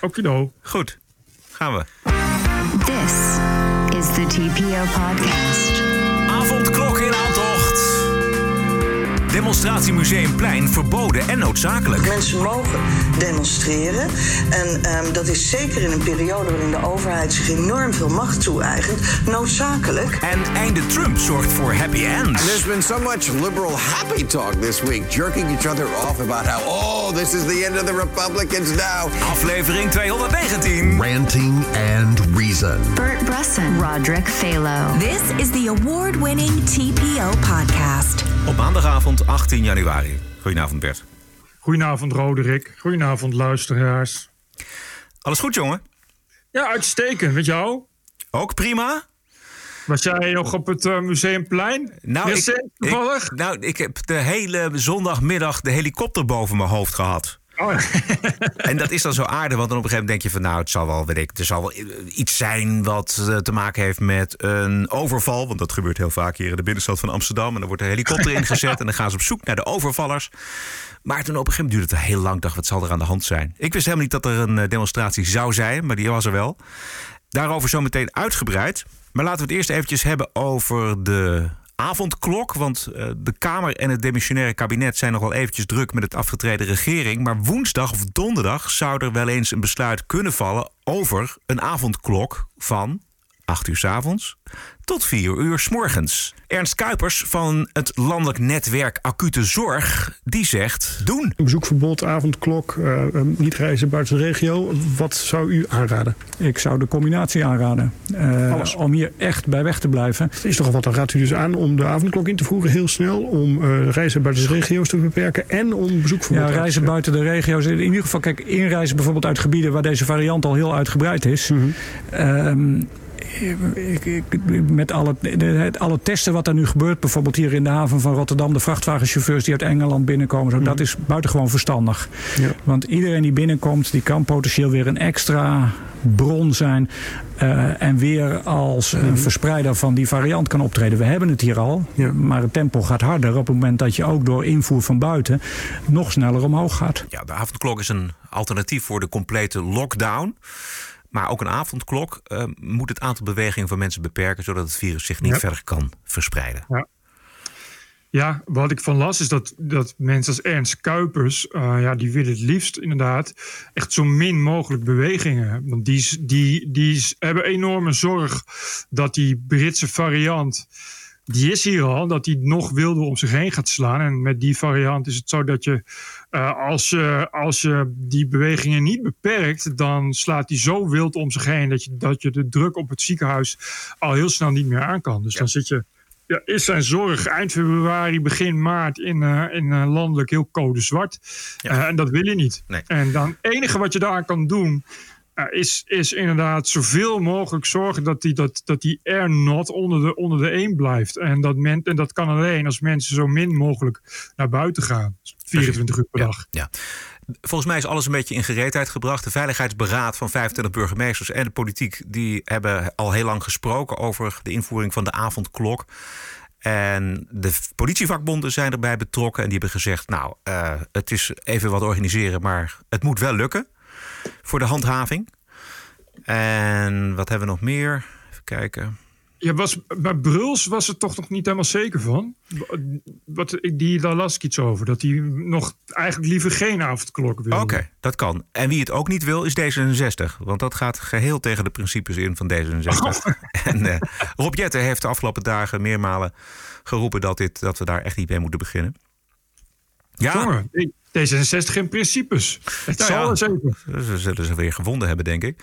Okido. Goed, gaan we. This is the TPO podcast. Demonstratiemuseumplein verboden en noodzakelijk. Mensen mogen demonstreren. En ehm, dat is zeker in een periode waarin de overheid zich enorm veel macht toe-eigent, noodzakelijk. En einde Trump zorgt voor happy ends. There's been so much liberal happy talk this week, jerking each other off about how, oh, this is the end of the Republicans now. Aflevering 219. Ranting and Reason. Bert Bresson, Roderick Phalo. This is the award winning TPO podcast. Op maandagavond 18 januari. Goedenavond Bert. Goedenavond, Roderick. Goedenavond, luisteraars. Alles goed jongen? Ja, uitstekend. Met jou? Ook prima? Was jij nog op het eh, Museumplein? Nou, ik, nou, ik heb de hele zondagmiddag de helikopter boven mijn hoofd gehad. Oh, En dat is dan zo aardig, want dan op een gegeven moment denk je van... nou, het zal wel, weet ik, er zal wel iets zijn wat eh, te maken heeft met een overval. Want dat gebeurt heel vaak hier in de binnenstad van Amsterdam. En dan wordt een helikopter ingezet en dan gaan ze op zoek naar de overvallers. Maar toen op een gegeven moment duurde het heel lang. Dacht, wat zal er aan de hand zijn? Ik wist helemaal niet dat er een eh, demonstratie zou zijn, maar die was er wel. Daarover zometeen uitgebreid. Maar laten we het eerst eventjes hebben over de avondklok. Want eh, de Kamer en het demissionaire kabinet zijn nog wel eventjes druk met het afgetreden regering. Maar woensdag of donderdag zou er wel eens een besluit kunnen vallen over een avondklok van 8 uur s avonds tot 4 uur s morgens. Ernst Kuipers van het landelijk netwerk Acute Zorg, die zegt doen. Een bezoekverbod, avondklok, eh, eh, niet reizen buiten de regio. Wat zou u aanraden? Ik zou de combinatie aanraden. Eh, Alles. om hier echt bij weg te blijven. Is toch al wat, dan raadt u dus aan om de avondklok in te voeren heel snel. Om eh, reizen buiten de regio's te beperken. En om bezoekverbod Ja, te reizen buiten de regio's. In ieder geval, kijk, inreizen bijvoorbeeld uit gebieden waar deze variant al heel uitgebreid is. Ehm, ik, ik, met alle, de- het- alle testen wat er nu gebeurt, bijvoorbeeld hier in de haven van Rotterdam, de vrachtwagenchauffeurs die uit Engeland binnenkomen, zo, dat is buitengewoon verstandig. Mhm. Ja. Want iedereen die binnenkomt, die kan potentieel weer een extra bron zijn. eh, en weer als Mhm. een verspreider van die variant kan optreden. We hebben het hier al, Ja. maar het tempo gaat harder op het moment dat je ook door invoer van buiten nog sneller omhoog gaat. Ja, de avondklok is een alternatief voor de complete lockdown. Maar ook een avondklok eh, moet het aantal bewegingen van mensen beperken, zodat het virus zich niet Ja. verder kan verspreiden. Ja, wat ik van las is dat, dat mensen als Ernst Kuipers, eh, ja, die willen het liefst inderdaad echt zo min mogelijk bewegingen. Want die, die, die hebben enorme zorg dat die Britse variant, die is hier al, dat die nog wilder om zich heen gaat slaan. En met die variant is het zo dat je, eh, als je, als je die bewegingen niet beperkt, dan slaat die zo wild om zich heen dat je, dat je de druk op het ziekenhuis al heel snel niet meer aan kan. Dus dan zit je ja, is zijn zorg eind februari, begin maart in, eh, in eh, landelijk heel code zwart. Ja. Eh, en dat wil je niet. Nee. En dan het enige wat je daar kan doen. Eh, is, is inderdaad zoveel mogelijk zorgen dat die, dat, dat die air not onder de, onder de 1 blijft. En dat, men, en dat kan alleen als mensen zo min mogelijk naar buiten gaan. 24 uur per Ja, dag. ja. Volgens mij is alles een beetje in gereedheid gebracht. De Veiligheidsberaad van 25 burgemeesters en de politiek... die hebben al heel lang gesproken over de invoering van de avondklok. En de politievakbonden zijn erbij betrokken. En die hebben gezegd, nou, eh, het is even wat organiseren... maar het moet wel lukken voor de handhaving. En wat hebben we nog meer? Even kijken. Ja, was, bij Bruls was het toch nog niet helemaal zeker van. Wat, die, daar las ik iets over. Dat hij nog eigenlijk liever geen avondklok wil. Oké, dat kan. En wie het ook niet wil, is D66. Want dat gaat geheel tegen de principes in van D66. En eh, Rob Jetten heeft de afgelopen dagen meermalen geroepen dat, dit, dat we daar echt niet mee moeten beginnen. Ja, Jongen, D66 geen principes. Het Nou zal ja. ze zullen ze weer gevonden hebben, denk ik.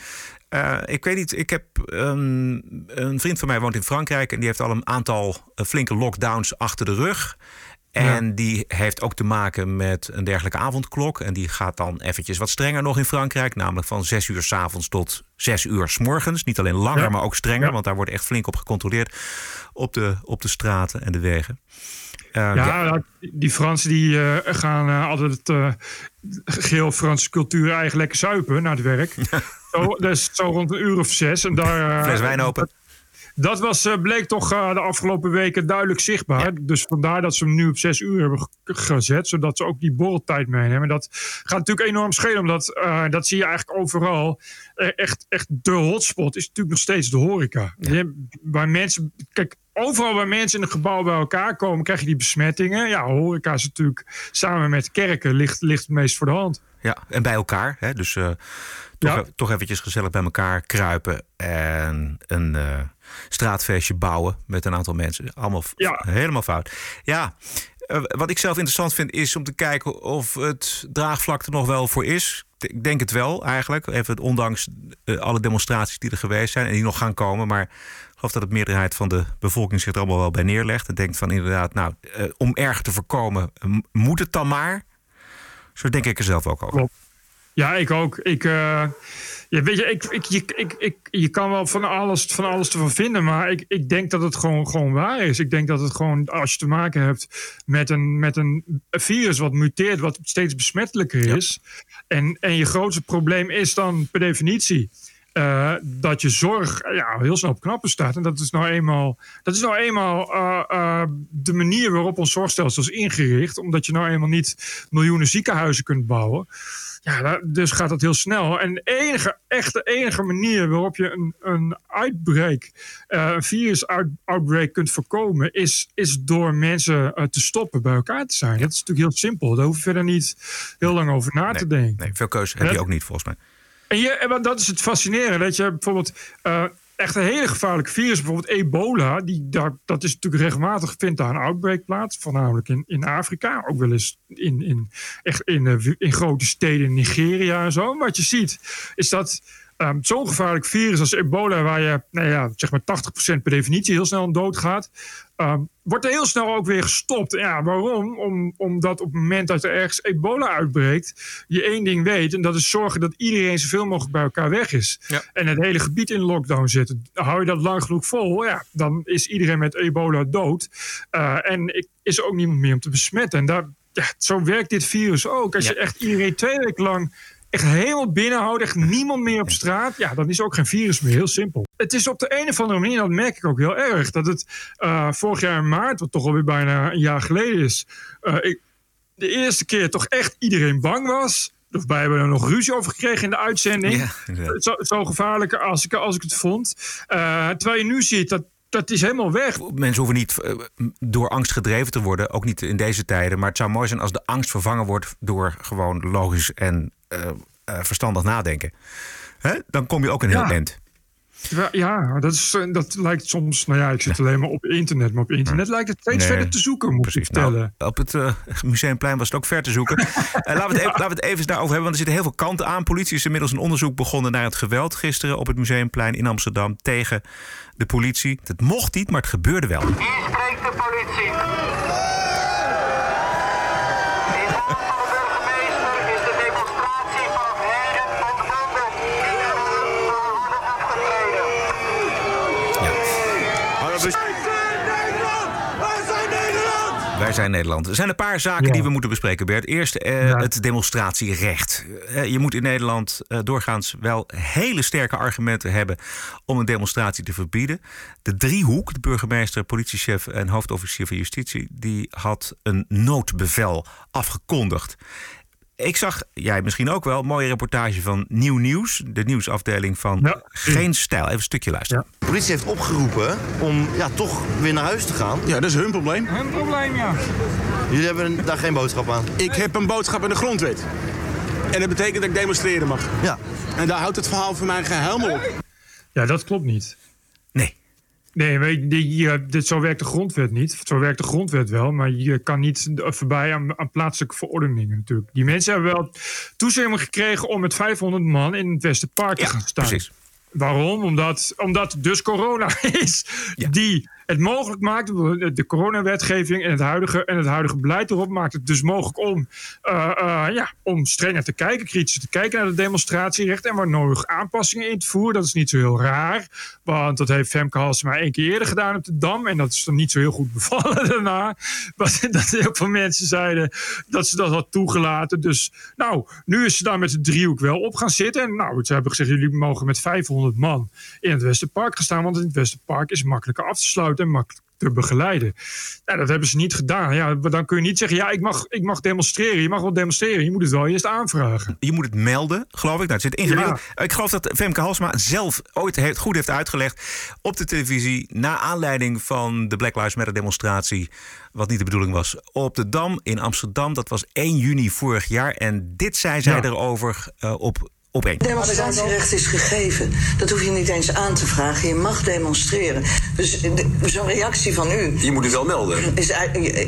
Eh, ik weet niet, ik heb een, een vriend van mij woont in Frankrijk en die heeft al een aantal eh, flinke lockdowns achter de rug. En die heeft ook te maken met een dergelijke avondklok. En die gaat dan eventjes wat strenger nog in Frankrijk. Namelijk van 6 uur s avonds tot 6 uur s morgens. Niet alleen langer, Ja. maar ook strenger. Want daar wordt echt flink op gecontroleerd. Op de, op de straten en de wegen. Eh, Ja, ja, die Fransen die eh, gaan eh, altijd eh geel Franse cultuur eigenlijk lekker zuipen naar het werk. Zo, dus zo rond een uur of zes. En daar, Fles wijn open. dat was, bleek toch de afgelopen weken duidelijk zichtbaar. Dus vandaar dat ze hem nu op zes uur hebben gezet. Zodat ze ook die borreltijd meenemen. Dat gaat natuurlijk enorm schelen. Omdat dat zie je eigenlijk overal. Echt, echt de hotspot is natuurlijk nog steeds de horeca. Je- waar mensen, kijk, overal waar mensen in een gebouw bij elkaar komen, krijg je die besmettingen. Ja, horeca is natuurlijk samen met kerken ligt, ligt het meest voor de hand. Ja, en bij elkaar. Hè? Dus eh, toch, Ja. e- toch eventjes gezellig bij elkaar kruipen. En een eh, straatfeestje bouwen met een aantal mensen. Allemaal Ja. helemaal fout. Ja, eh, wat ik zelf interessant vind is om te kijken of het draagvlak er nog wel voor is. Ik denk het wel eigenlijk. Even ondanks alle demonstraties die er geweest zijn en die nog gaan komen. Maar geloof dat de meerderheid van de bevolking zich er allemaal wel bij neerlegt. En denkt van inderdaad, nou, eh, om erger te voorkomen, moet het dan maar. Zo denk ik er zelf ook over. Ja, ik ook. Ik, eh, ja, weet je, ik, ik, je, ik, ik, je kan wel van alles, van alles ervan vinden, maar ik, ik denk dat het gewoon, gewoon waar is. Ik denk dat het gewoon, als je te maken hebt met een, met een virus wat muteert, wat steeds besmettelijker is. En, en je grootste probleem is dan per definitie. Eh, dat je zorg ja, heel snel op knappen staat. En dat is nou eenmaal, dat is nou eenmaal eh, eh, de manier waarop ons zorgstelsel is ingericht. Omdat je nou eenmaal niet miljoenen ziekenhuizen kunt bouwen. Ja, dus gaat dat heel snel. En de enige, echt de enige manier waarop je een, een uitbreak, eh, een virus-outbreak kunt voorkomen, is, is door mensen eh, te stoppen bij elkaar te zijn. Dat is natuurlijk heel simpel. Daar hoef je verder niet heel lang over na te denken. Nee, veel keuze heb je ook niet volgens mij. En, je, en dat is het fascinerende. Dat je bijvoorbeeld eh, echt een hele gevaarlijke virus, bijvoorbeeld ebola, die, daar, dat is natuurlijk regelmatig, vindt daar een outbreak plaats. Voornamelijk in, in Afrika, ook wel eens in, in, echt in, eh, in grote steden in Nigeria en zo. Wat je ziet, is dat ehm, zo'n gevaarlijk virus als ebola, waar je nou ja, zeg maar 80% per definitie heel snel aan dood gaat, ehm, wordt er heel snel ook weer gestopt. Ja, waarom? Om, omdat op het moment dat er ergens ebola uitbreekt, je één ding weet, en dat is zorgen dat iedereen zoveel mogelijk bij elkaar weg is. Ja. En het hele gebied in lockdown zit. Hou je dat lang genoeg vol, ja, dan is iedereen met ebola dood. Eh, en ik, is er ook niemand meer om te besmetten. En daar, ja, zo werkt dit virus ook. Als Ja. je echt iedereen twee weken lang echt helemaal binnenhoudt, echt niemand meer op straat, ja, dan is ook geen virus meer. Heel simpel. Het is op de een of andere manier, dat merk ik ook heel erg, dat het eh, vorig jaar in maart, wat toch alweer bijna een jaar geleden is, eh, ik, de eerste keer toch echt iedereen bang was. Of wij hebben er nog ruzie over gekregen in de uitzending. Ja, zo, zo gevaarlijk als ik, als ik het vond. Eh, terwijl je nu ziet dat dat is helemaal weg. Mensen hoeven niet door angst gedreven te worden, ook niet in deze tijden. Maar het zou mooi zijn als de angst vervangen wordt door gewoon logisch en verstandig nadenken. Hè? Dan kom je ook een heel Ja. eind. Ja, dat, is, eh, dat lijkt soms. Nou ja, ik zit alleen maar op internet. Maar op internet lijkt het steeds Nee, verder te zoeken, moet ik Precies. vertellen. Nou, op het eh, Museumplein was het ook ver te zoeken. Eh, laten, we het even, laten we het even daarover hebben, want er zitten heel veel kanten aan. Politie is inmiddels een onderzoek begonnen naar het geweld gisteren op het Museumplein in Amsterdam tegen de politie. Het mocht niet, maar het gebeurde wel. Hier spreekt de politie. In naam van de burgemeester is de demonstratie vanaf heden ontbonden. We worden afgetreden. Wij zijn Nederland. Er zijn een paar zaken Ja. die we moeten bespreken, Bert. Eerst eh, Ja. het demonstratierecht. Eh, je moet in Nederland eh, doorgaans wel hele sterke argumenten hebben om een demonstratie te verbieden. De driehoek, de burgemeester, politiechef en hoofdofficier van justitie, die had een noodbevel afgekondigd. Ik zag, jij misschien ook wel, een mooie reportage van Nieuw Nieuws, de nieuwsafdeling van Ja. Geen Stijl. Even een stukje luisteren. De politie heeft opgeroepen om ja, toch weer naar huis te gaan. Ja, dat is hun probleem. Geen probleem, ja. Jullie hebben daar geen boodschap aan. Ik heb een boodschap in de grondwet. En dat betekent dat ik demonstreren mag. Ja. En daar houdt het verhaal voor mij helemaal op. Ja, dat klopt niet. Nee. Je, je- dit, zo werkt de grondwet niet. Zo werkt de grondwet wel, maar je kan niet eh, voorbij aan, aan plaatselijke verordeningen natuurlijk. Die mensen hebben wel toestemming gekregen om met 500 man in het Westerpark te gaan staan. precies. Waarom? Omdat, omdat dus corona is Ja. die het mogelijk maakt. De coronawetgeving en het huidige, en het huidige beleid erop maakt het dus mogelijk om, eh, eh, ja, om strenger te kijken, kritischer te kijken naar het demonstratierecht. En waar nodig aanpassingen in te voeren. Dat is niet zo heel raar. Want dat heeft Femke Halsema één keer eerder gedaan op de Dam. En dat is dan niet zo heel goed bevallen daarna. Maar dat heel veel mensen zeiden dat ze dat had toegelaten. Dus nou, nu is ze daar met de driehoek wel op gaan zitten. En nou, ze hebben gezegd, jullie mogen met 500 500 man in het Westerpark gestaan. Want in het Westerpark is makkelijker af te sluiten en makkelijk te begeleiden. Nou, dat hebben ze niet gedaan. Ja, dan kun je niet zeggen, ja, ik mag, ik mag demonstreren. Je mag wel demonstreren. Je moet het wel eerst aanvragen. Je moet het melden, geloof ik. Nou, het zit ingewikkeld. Ik geloof dat Femke Halsma zelf ooit heeft, goed heeft uitgelegd op de televisie... na aanleiding van de Black Lives Matter demonstratie... wat niet de bedoeling was, op de Dam in Amsterdam. Dat was 1 juni vorig jaar. En dit zei zij Ja. erover eh, op, op 1. Demonstratierecht is gegeven. Dat hoef je niet eens aan te vragen. Je mag demonstreren. Dus de- zo'n reactie van u. Je moet het wel melden. Is,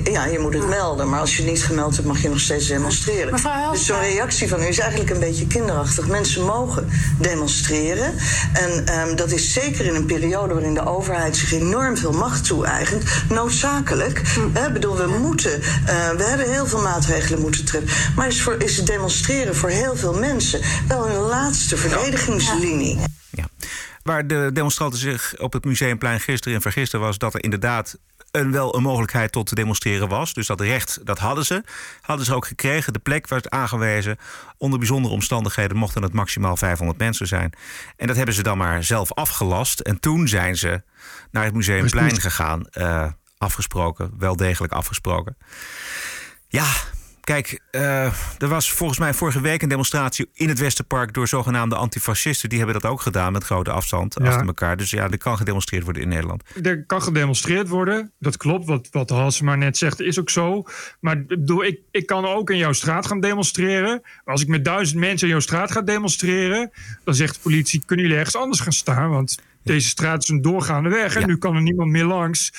ja, je moet het melden. Maar als je het niet gemeld hebt, mag je nog steeds demonstreren. Dus zo'n reactie van u is eigenlijk een beetje kinderachtig. Mensen mogen demonstreren. En ehm, dat is zeker in een periode waarin de overheid zich enorm veel macht toe-eigent. Noodzakelijk. Hè, Ik bedoel, we moeten. eh, we hebben heel veel maatregelen moeten treffen. Maar is, voor, is het demonstreren voor heel veel mensen wel hun laatste verdedigingslinie? Waar de demonstranten zich op het Museumplein gisteren in vergisten was dat er inderdaad een, wel een mogelijkheid tot te demonstreren was. Dus dat recht, dat hadden ze. Hadden ze ook gekregen. De plek werd aangewezen. Onder bijzondere omstandigheden mochten het maximaal 500 mensen zijn. En dat hebben ze dan maar zelf afgelast. En toen zijn ze naar het Museumplein gegaan. eh, afgesproken, wel degelijk afgesproken. Ja, kijk, eh, er was volgens mij vorige week een demonstratie in het Westerpark door zogenaamde antifascisten. Die hebben dat ook gedaan met grote afstand Ja. achter elkaar. Dus ja, er kan gedemonstreerd worden in Nederland. Er kan gedemonstreerd worden. Dat klopt. Wat, wat Halsema net zegt, is ook zo. Maar ik bedoel, ik, ik kan ook in jouw straat gaan demonstreren. Maar als ik met duizend mensen in jouw straat ga demonstreren. dan zegt de politie: kunnen jullie ergens anders gaan staan? Want deze straat is een doorgaande weg. En nu kan er niemand meer langs.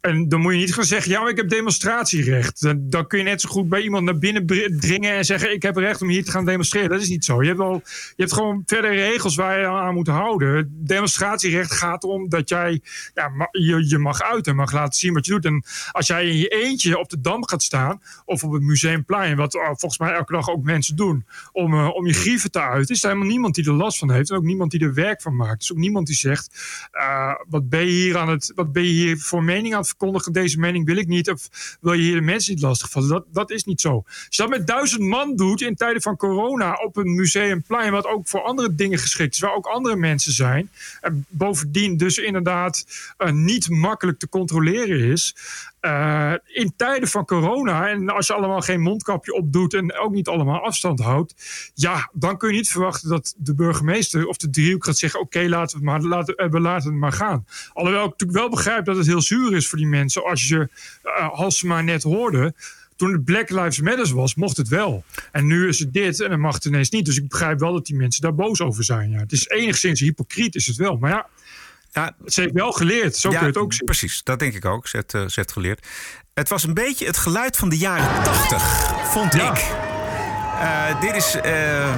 En dan moet je niet gaan zeggen: ja, maar ik heb demonstratierecht. Dan, dan kun je net zo goed bij iemand naar binnen dringen en zeggen: ik heb recht om hier te gaan demonstreren. Dat is niet zo. Je hebt, wel, je hebt gewoon verder regels waar je aan moet houden. Demonstratierecht gaat erom dat jij ja, je, je mag uit en mag laten zien wat je doet. En als jij in je eentje op de dam gaat staan of op het museumplein, wat eh, volgens mij elke dag ook mensen doen, om, eh, om je grieven te uiten, is er helemaal niemand die er last van heeft en ook niemand die er werk van maakt. Dus ook niemand die zegt: eh, wat ben je hier aan het, wat ben je hier voor mening aan het verkondigen? Deze mening wil ik niet. Of wil je hier de mensen niet lastigvallen? Dat, dat is niet zo. Als je dat met duizend man doet in tijden van corona op een museumplein, wat ook voor andere dingen geschikt is, waar ook andere mensen zijn. En bovendien dus inderdaad eh, niet makkelijk te controleren is. Eh, in tijden van corona, en als je allemaal geen mondkapje opdoet en ook niet allemaal afstand houdt, ja, dan kun je niet verwachten dat de burgemeester of de driehoek gaat zeggen: Oké, laten we het maar, laten, eh, we laten maar gaan. Alhoewel ik natuurlijk wel begrijp dat het heel zuur is voor die mensen. Als je uh, Halsema net hoorde, toen het Black Lives Matter was, mocht het wel. En nu is het dit en dan mag het ineens niet. Dus ik begrijp wel dat die mensen daar boos over zijn. Ja. Het is enigszins hypocriet, is het wel. Maar ja, ja ze heeft wel geleerd. Zo kun je het ook zien. Precies, dat denk ik ook. Ze heeft, uh, ze heeft geleerd. Het was een beetje het geluid van de jaren 80, vond ja. ik. Uh, dit is. Uh,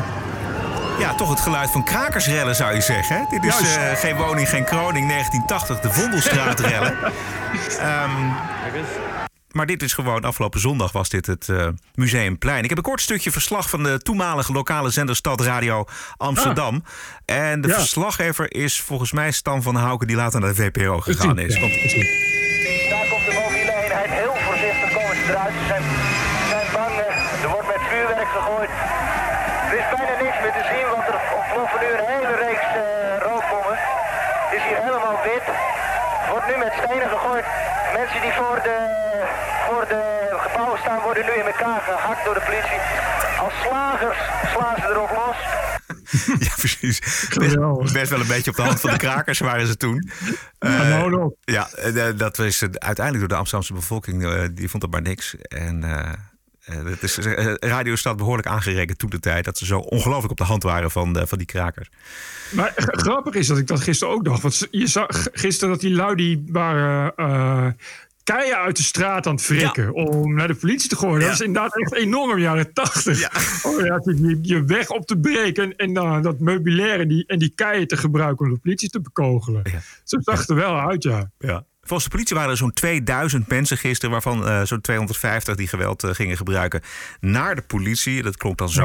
ja, toch het geluid van krakersrellen zou je zeggen. Hè? Dit is uh, geen woning, geen kroning, 1980, de Vondelstraatrellen. um, maar dit is gewoon, afgelopen zondag was dit het uh, Museumplein. Ik heb een kort stukje verslag van de toenmalige lokale zender Stad Radio Amsterdam. Ah. En de ja. verslaggever is volgens mij Stan van Houken, die later naar de VPRO gegaan is. Komt. Daar komt de mobiele eenheid heel voorzichtig komen ze eruit. Ze zijn, zijn bang, er wordt met vuurwerk gegooid. Er is bijna niks meer te zien, want er ontploffen nu een hele reeks uh, rookbommen. Het is hier helemaal wit. Er wordt nu met stenen gegooid. Mensen die voor de, voor de gebouwen staan worden nu in elkaar gehakt door de politie. Als slagers slaan ze erop los. ja, precies. Best, best, wel een beetje op de hand van de krakers waren ze toen. Uh, ja, no. ja, dat was uiteindelijk door de Amsterdamse bevolking, uh, die vond het maar niks. En uh, het is, radio staat behoorlijk aangerekend toen de tijd dat ze zo ongelooflijk op de hand waren van, de, van die krakers. Maar grappig is dat ik dat gisteren ook dacht. Want je zag gisteren dat die lui die waren keien uit de straat aan het frikken ja. om naar de politie te gooien. Ja. Dat is inderdaad echt enorm in de jaren tachtig. Ja. Oh, ja, je, je weg op te breken en, en uh, dat meubilaire die, en die keien te gebruiken om de politie te bekogelen. Ja. Zo zag het er wel uit, ja. ja. Volgens de politie waren er zo'n 2000 mensen gisteren, waarvan uh, zo'n 250 die geweld uh, gingen gebruiken naar de politie. Dat klonk dan zo.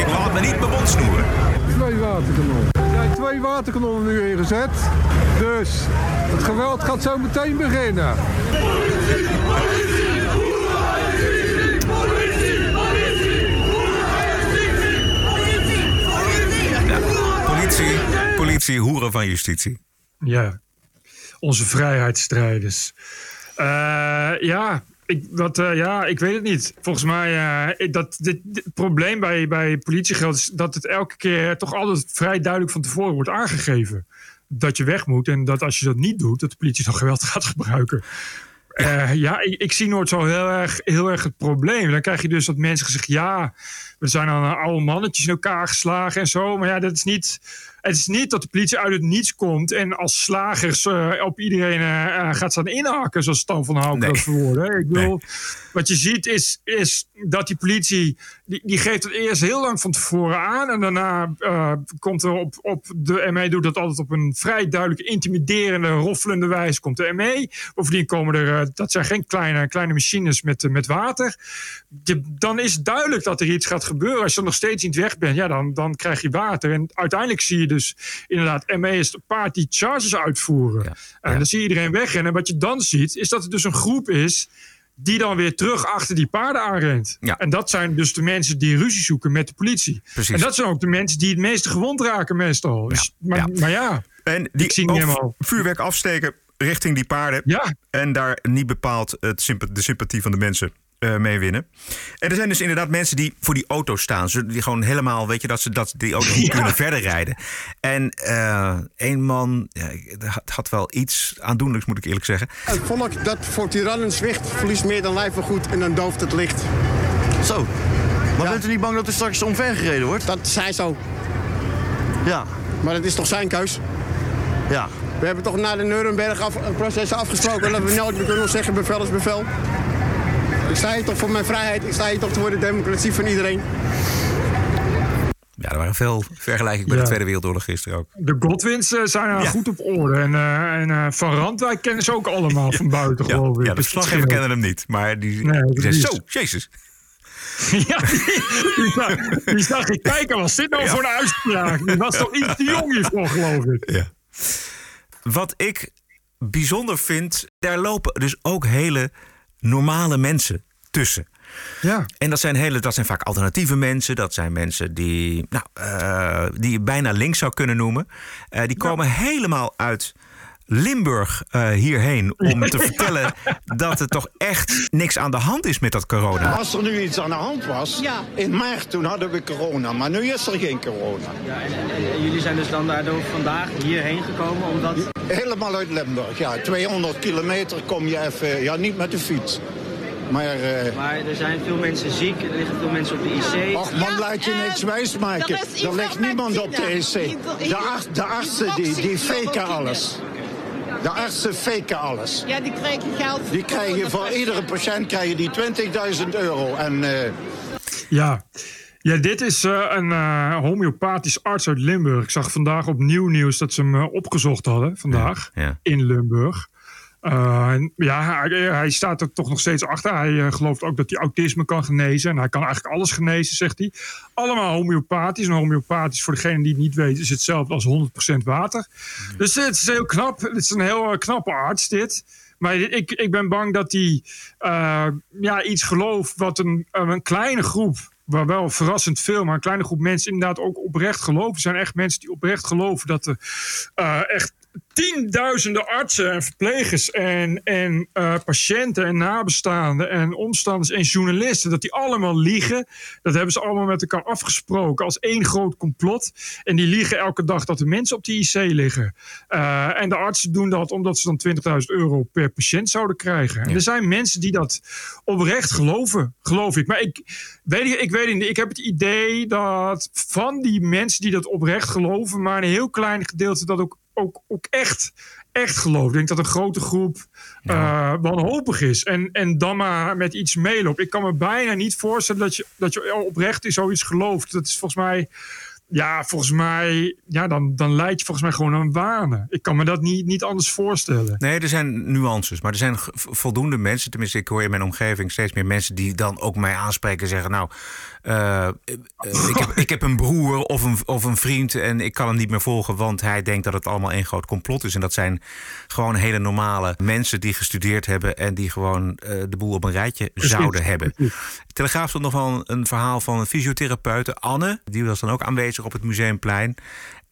Ik laat me niet mijn mond snoeren. Twee waterkanonnen twee waterkanonnen nu ingezet. Dus het geweld gaat zo meteen beginnen. Politie, politie! politie, politie, hoeren van justitie. Ja, onze vrijheidsstrijders. Uh, ja, ik, wat, eh, ja, ik weet het niet. Volgens mij, eh, dat, dit, het probleem bij, bij politiegeld is dat het elke keer toch altijd vrij duidelijk van tevoren wordt aangegeven. Dat je weg moet en dat als je dat niet doet, dat de politie dan geweld gaat gebruiken. Ja, ja ik, zie nooit zo heel erg, heel erg het probleem. Dan krijg je dus dat mensen zeggen: ja, we zijn dan oude mannetjes in elkaar geslagen en zo. Maar ja, dat is niet. Het is niet dat de politie uit het niets komt en als slagers eh, op iedereen eh, eh, gaat staan inhaken, zoals Stan van Houken Nee. dat. Ik bedoel, wat je ziet is, is dat die politie, die, die geeft het eerst heel lang van tevoren aan. En daarna eh, komt er op, op, de ME doet dat altijd op een vrij duidelijk intimiderende, roffelende wijze, komt de ME. Bovendien komen er, eh, dat zijn geen kleine, kleine machines met, eh, met water. Je- dan is het duidelijk dat er iets gaat gebeuren. Als je nog steeds niet weg bent, ja, dan, dan krijg je water. En uiteindelijk zie je dus inderdaad, ME is het paard die charges uitvoeren. En dan zie je iedereen wegrennen. En wat je dan ziet, is dat er dus een groep is die dan weer terug achter die paarden aanrent. En dat zijn dus de mensen die ruzie zoeken met de politie. Precies. En dat zijn ook de mensen die het meeste gewond raken meestal. Dus, maar, maar ja, En die ik zie niet ook helemaal... vuurwerk afsteken richting die paarden. En daar niet bepaald het de sympathie van de mensen eh, mee winnen. En er zijn dus inderdaad mensen die voor die auto staan. Ze- Die gewoon helemaal, weet je, dat ze dat die auto niet Ja. kunnen verder rijden. En eh één man, ja, ik- dat had, had wel iets aandoenlijks, moet ik eerlijk zeggen. Het volk dat voor tirannen zwicht, verliest meer dan lijfvergoed en dan dooft het licht. Zo. Maar bent u niet bang dat er straks omvergereden wordt? Dat zij zo. Ja. Maar dat is toch zijn keus? Ja. We hebben toch na de Nuremberg-processen afgesproken dat we nooit meer kunnen zeggen bevel is bevel. Ik sta hier toch voor mijn vrijheid, ik sta hier toch voor de democratie van iedereen. Ja, er waren veel vergelijkingen met Ja. de Tweede Wereldoorlog gisteren ook. De Godwins eh, zijn goed op orde. En, eh, en eh, Van Randwijk kennen ze ook allemaal van buiten, Ja, geloof ik. ja, de verslaggever kennen hem niet. Maar die, Nee, die zei, precies. zo, jezus. Ja, die, die, zag, die zag ik kijken. Was dit nou Ja. voor een uitspraak? Die was toch iets te jong hiervoor, geloof ik. Ja. Wat ik bijzonder vind, daar lopen dus ook hele normale mensen tussen. Ja. En dat zijn, hele, dat zijn vaak alternatieve mensen. Dat zijn mensen die, nou, eh, die je bijna links zou kunnen noemen. Eh, die komen helemaal uit Limburg eh, hierheen om te vertellen dat er toch echt niks aan de hand is met dat corona. Als er nu iets aan de hand was, in maart toen hadden we corona, maar nu is er geen corona. Ja, en, en- en jullie zijn dus dan daardoor vandaag hierheen gekomen omdat... Helemaal uit Limburg, ja. 200 kilometer kom je even, ja niet met de fiets. Maar, eh, Maar er zijn veel mensen ziek, er liggen veel mensen op de IC. Och man, laat je niks wijsmaken. er is Er ligt iemand niemand op de arts- de artsen die, die faken alles. De artsen faken alles. Ja, die krijgen geld. Die krijgen voor iedere patiënt krijgen die 20.000 euro. En eh, Ja. Ja, dit is eh, een eh, homeopathisch arts uit Limburg. Ik zag vandaag op nieuw nieuws dat ze hem opgezocht hadden vandaag Ja. in Limburg. En ja, hij, hij staat er toch nog steeds achter. Hij eh, gelooft ook dat hij autisme kan genezen. En hij kan eigenlijk alles genezen, zegt hij. Allemaal homeopathisch. En homeopathisch, voor degene die het niet weet, is hetzelfde als 100% water. Dus het is heel knap. Het is een heel eh, knappe arts, dit. Maar ik, ik ben bang dat hij ja, iets gelooft wat een, een kleine groep, waar wel verrassend veel, maar een kleine groep mensen inderdaad ook oprecht geloven. Er zijn echt mensen die oprecht geloven dat er echt tienduizenden artsen en verplegers en, en eh, patiënten en nabestaanden en omstanders en journalisten, dat die allemaal liegen. Dat hebben ze allemaal met elkaar afgesproken als één groot complot. En die liegen elke dag dat de mensen op de IC liggen. Eh, en de artsen doen dat omdat ze dan 20.000 euro per patiënt zouden krijgen. En er zijn mensen die dat oprecht geloven, geloof ik. Maar ik weet, ik weet niet, ik heb het idee dat van die mensen die dat oprecht geloven, maar een heel klein gedeelte dat ook, ook, ook echt, echt gelooft. Ik denk dat een grote groep eh, wanhopig is en, en dan maar met iets meeloopt. Ik kan me bijna niet voorstellen dat je, dat je oprecht in zoiets gelooft. Dat is volgens mij ja, volgens mij, ja, dan, dan leid je volgens mij gewoon aan wanen. Ik kan me dat niet, niet anders voorstellen. Nee, er zijn nuances. Maar er zijn voldoende mensen, tenminste, ik hoor in mijn omgeving steeds meer mensen die dan ook mij aanspreken en zeggen: Nou, eh, eh, ik, heb, ik heb een broer of een, of een vriend en ik kan hem niet meer volgen, want hij denkt dat het allemaal één groot complot is. En dat zijn gewoon hele normale mensen die gestudeerd hebben en die gewoon eh, de boel op een rijtje Precies, zouden hebben. Telegraaf stond nog wel een, een verhaal van een fysiotherapeute, Anne. Die was dan ook aanwezig op het museumplein.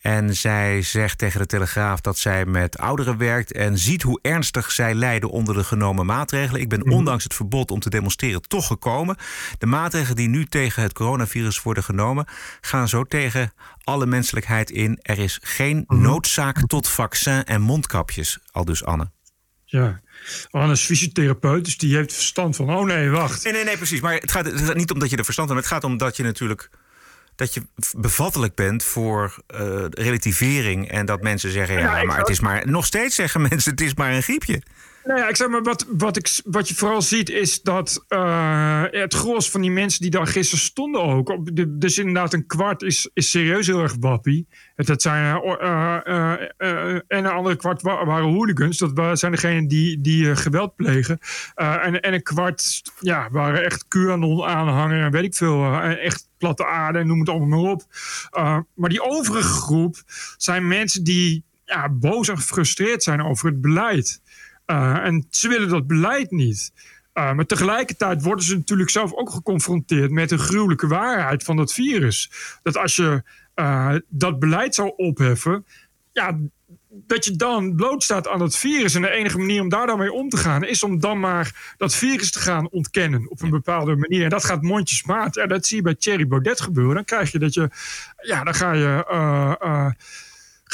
En zij zegt tegen de Telegraaf dat zij met ouderen werkt en ziet hoe ernstig zij lijden onder de genomen maatregelen. Ik ben Mhm. ondanks het verbod om te demonstreren toch gekomen. De maatregelen die nu tegen het coronavirus worden genomen, gaan zo tegen alle menselijkheid in. Er is geen Mhm. noodzaak tot vaccin en mondkapjes, al dus Anne. Ja. Anne is fysiotherapeut, dus die heeft verstand van... oh nee, wacht. Nee, nee, nee, precies. Maar het gaat, het gaat niet om dat je er verstand van hebt. Het gaat om dat je natuurlijk dat je bevattelijk bent voor eh, relativering. En dat mensen zeggen, ja, ik maar het is maar... Nog steeds zeggen mensen, het is maar een griepje. Nou ja, ik zeg maar, wat, wat, ik, wat je vooral ziet is dat eh, het gros van die mensen die daar gisteren stonden ook. dus inderdaad, een kwart is, is serieus heel erg wappie. Dat zijn, eh, eh, en een andere kwart wa- waren hooligans. Dat zijn degenen die, die geweld plegen. En, en een kwart ja, waren echt QAnon-aanhanger en weet ik veel. echt platte aarde en noem het allemaal maar op. Maar die overige groep zijn mensen die ja, boos en gefrustreerd zijn over het beleid. Uh, en ze willen dat beleid niet. Uh, maar tegelijkertijd worden ze natuurlijk zelf ook geconfronteerd met een gruwelijke waarheid van dat virus. Dat als je uh, dat beleid zou opheffen, ja, dat je dan blootstaat aan dat virus. En de enige manier om daar dan mee om te gaan, is om dan maar dat virus te gaan ontkennen op een bepaalde manier. En dat gaat mondjesmaat. En dat zie je bij Thierry Baudet gebeuren. Dan krijg je dat je, ja, dan ga je. Uh,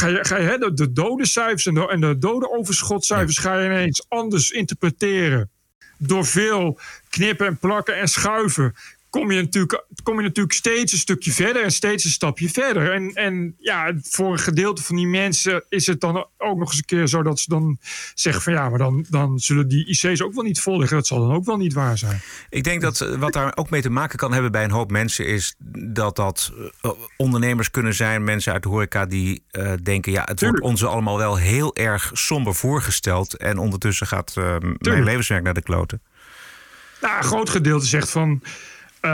ga je, ga je hè, de, de dodencijfers en de, en de dodenoverschotcijfers ga je ineens anders interpreteren. Door veel knippen en plakken en schuiven kom je natuurlijk, kom je natuurlijk steeds een stukje verder en steeds een stapje verder. En, en ja, voor een gedeelte van die mensen is het dan ook nog eens een keer zo dat ze dan zeggen van ja, maar dan, dan zullen die IC's ook wel niet vol liggen. Dat zal dan ook wel niet waar zijn. Ik denk dat eh, wat daar ook mee te maken kan hebben bij een hoop mensen is dat dat uh, ondernemers kunnen zijn, mensen uit de horeca die uh, denken ja, het Tuurlijk. wordt ons allemaal wel heel erg somber voorgesteld en ondertussen gaat uh, mijn levenswerk naar de kloten. Nou, een groot gedeelte zegt van uh,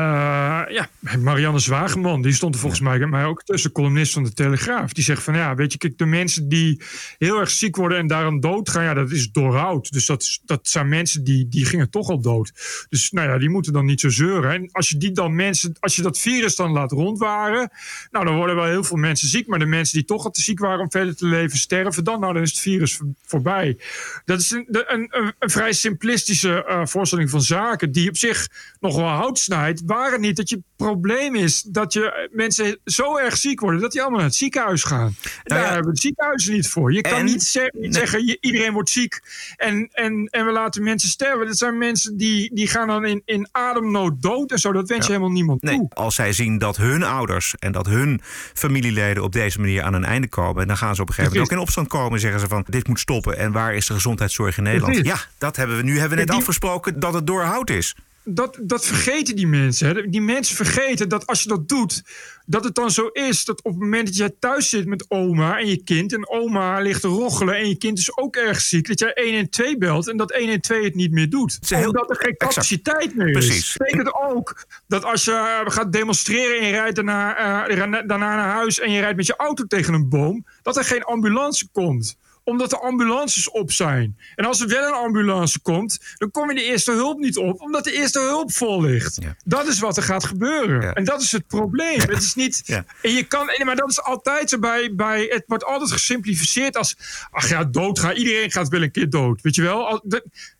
ja, Marianne Zwageman, die stond er volgens mij, mij ook tussen, columnist van de Telegraaf. Die zegt van ja, weet je, kijk, de mensen die heel erg ziek worden en daaraan doodgaan, ja, dat is doorhoud. Dus dat, is, dat zijn mensen die, die gingen toch al dood. Dus nou ja, die moeten dan niet zo zeuren. En als je die dan mensen, als je dat virus dan laat rondwaren, nou, dan worden wel heel veel mensen ziek. Maar de mensen die toch al te ziek waren om verder te leven, sterven dan, nou, dan is het virus voorbij. Dat is een, een, een, een vrij simplistische uh, voorstelling van zaken, die op zich nog wel hout snijdt waren niet dat je probleem is dat je mensen zo erg ziek worden dat die allemaal naar het ziekenhuis gaan. Nou ja, Daar hebben de ziekenhuizen niet voor. Je kan niet ze nee. zeggen je, iedereen wordt ziek en, en, en we laten mensen sterven. Dat zijn mensen die, die gaan dan in, in ademnood dood en zo. Dat wens je helemaal niemand nee. toe. Als zij zien dat hun ouders en dat hun familieleden op deze manier aan een einde komen, en dan gaan ze op een gegeven moment ook in opstand komen en zeggen ze van dit moet stoppen en waar is de gezondheidszorg in Nederland? Ja, dat hebben we nu hebben we net die... afgesproken dat het doorhoud is dat, dat vergeten die mensen. Hè. Die mensen vergeten dat als je dat doet, dat het dan zo is dat op het moment dat jij thuis zit met oma en je kind, en oma ligt te roggelen en je kind is ook erg ziek, dat jij 112 belt en dat 112 het niet meer doet. Heel... Omdat er geen capaciteit exact. meer is. Precies. Dat betekent ook dat als je gaat demonstreren en je rijdt daarna, uh, daarna naar huis en je rijdt met je auto tegen een boom, dat er geen ambulance komt omdat de ambulances op zijn. En als er wel een ambulance komt, dan kom je de eerste hulp niet op, omdat de eerste hulp vol ligt. Ja. Dat is wat er gaat gebeuren. Ja. En dat is het probleem. Het is niet. En je kan, maar dat is altijd zo bij, bij. Het wordt altijd gesimplificeerd als. Ach ja, doodgaan. Iedereen gaat wel een keer dood. Weet je wel?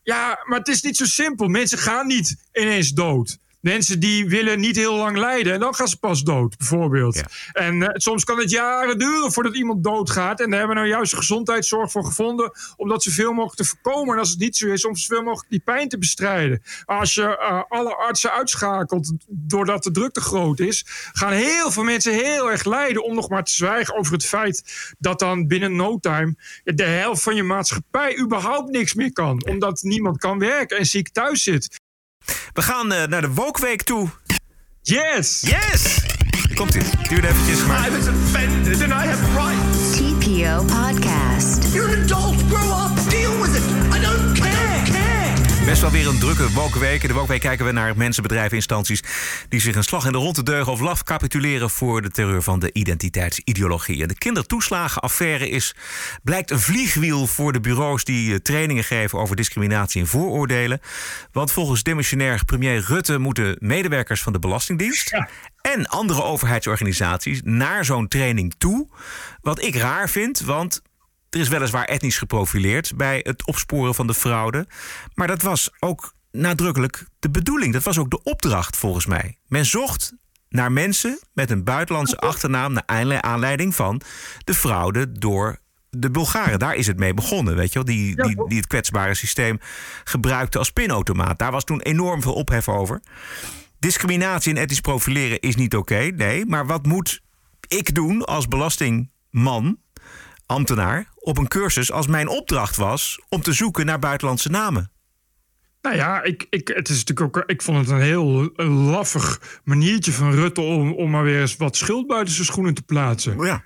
Ja, maar het is niet zo simpel. Mensen gaan niet ineens dood. Mensen die willen niet heel lang lijden en dan gaan ze pas dood, bijvoorbeeld. Ja. En uh, soms kan het jaren duren voordat iemand doodgaat. En daar hebben we nou juist de gezondheidszorg voor gevonden om dat zoveel mogelijk te voorkomen. En als het niet zo is, om zoveel mogelijk die pijn te bestrijden. Als je uh, alle artsen uitschakelt doordat de druk te groot is, gaan heel veel mensen heel erg lijden. Om nog maar te zwijgen over het feit dat dan binnen no time de helft van je maatschappij überhaupt niks meer kan. Omdat niemand kan werken en ziek thuis zit. We gaan uh, naar de Wokweek toe. Yes! Yes! Komt ie. Duurt eventjes, maar... I was offended and I have rights. TPO Podcast. You're an adult. Grow up. Deal with it. Best wel weer een drukke Wokweek. In de Wokweek kijken we naar mensen, bedrijven, instanties... die zich een slag in de ronde deugen of laf capituleren... voor de terreur van de identiteitsideologie. En de kindertoeslagenaffaire is, blijkt een vliegwiel voor de bureaus... die eh, trainingen geven over discriminatie en vooroordelen. Want volgens demissionair premier Rutte... moeten medewerkers van de Belastingdienst... en andere overheidsorganisaties naar zo'n training toe. Wat ik raar vind, want er is weliswaar etnisch geprofileerd bij het opsporen van de fraude. Maar dat was ook nadrukkelijk de bedoeling. Dat was ook de opdracht volgens mij. Men zocht naar mensen met een buitenlandse achternaam naar aanleiding van de fraude door de Bulgaren. Daar is het mee begonnen, weet je wel? Die, die, die het kwetsbare systeem gebruikte als pinautomaat. Daar was toen enorm veel ophef over. Discriminatie en etnisch profileren is niet oké, nee. Maar wat moet ik doen als belastingman ambtenaar op een cursus als mijn opdracht was om te zoeken naar buitenlandse namen? Nou ja, ik, ik, het is natuurlijk ook, ik vond het een heel laffig maniertje van Rutte om, om maar weer eens wat schuld buiten zijn schoenen te plaatsen. Ja.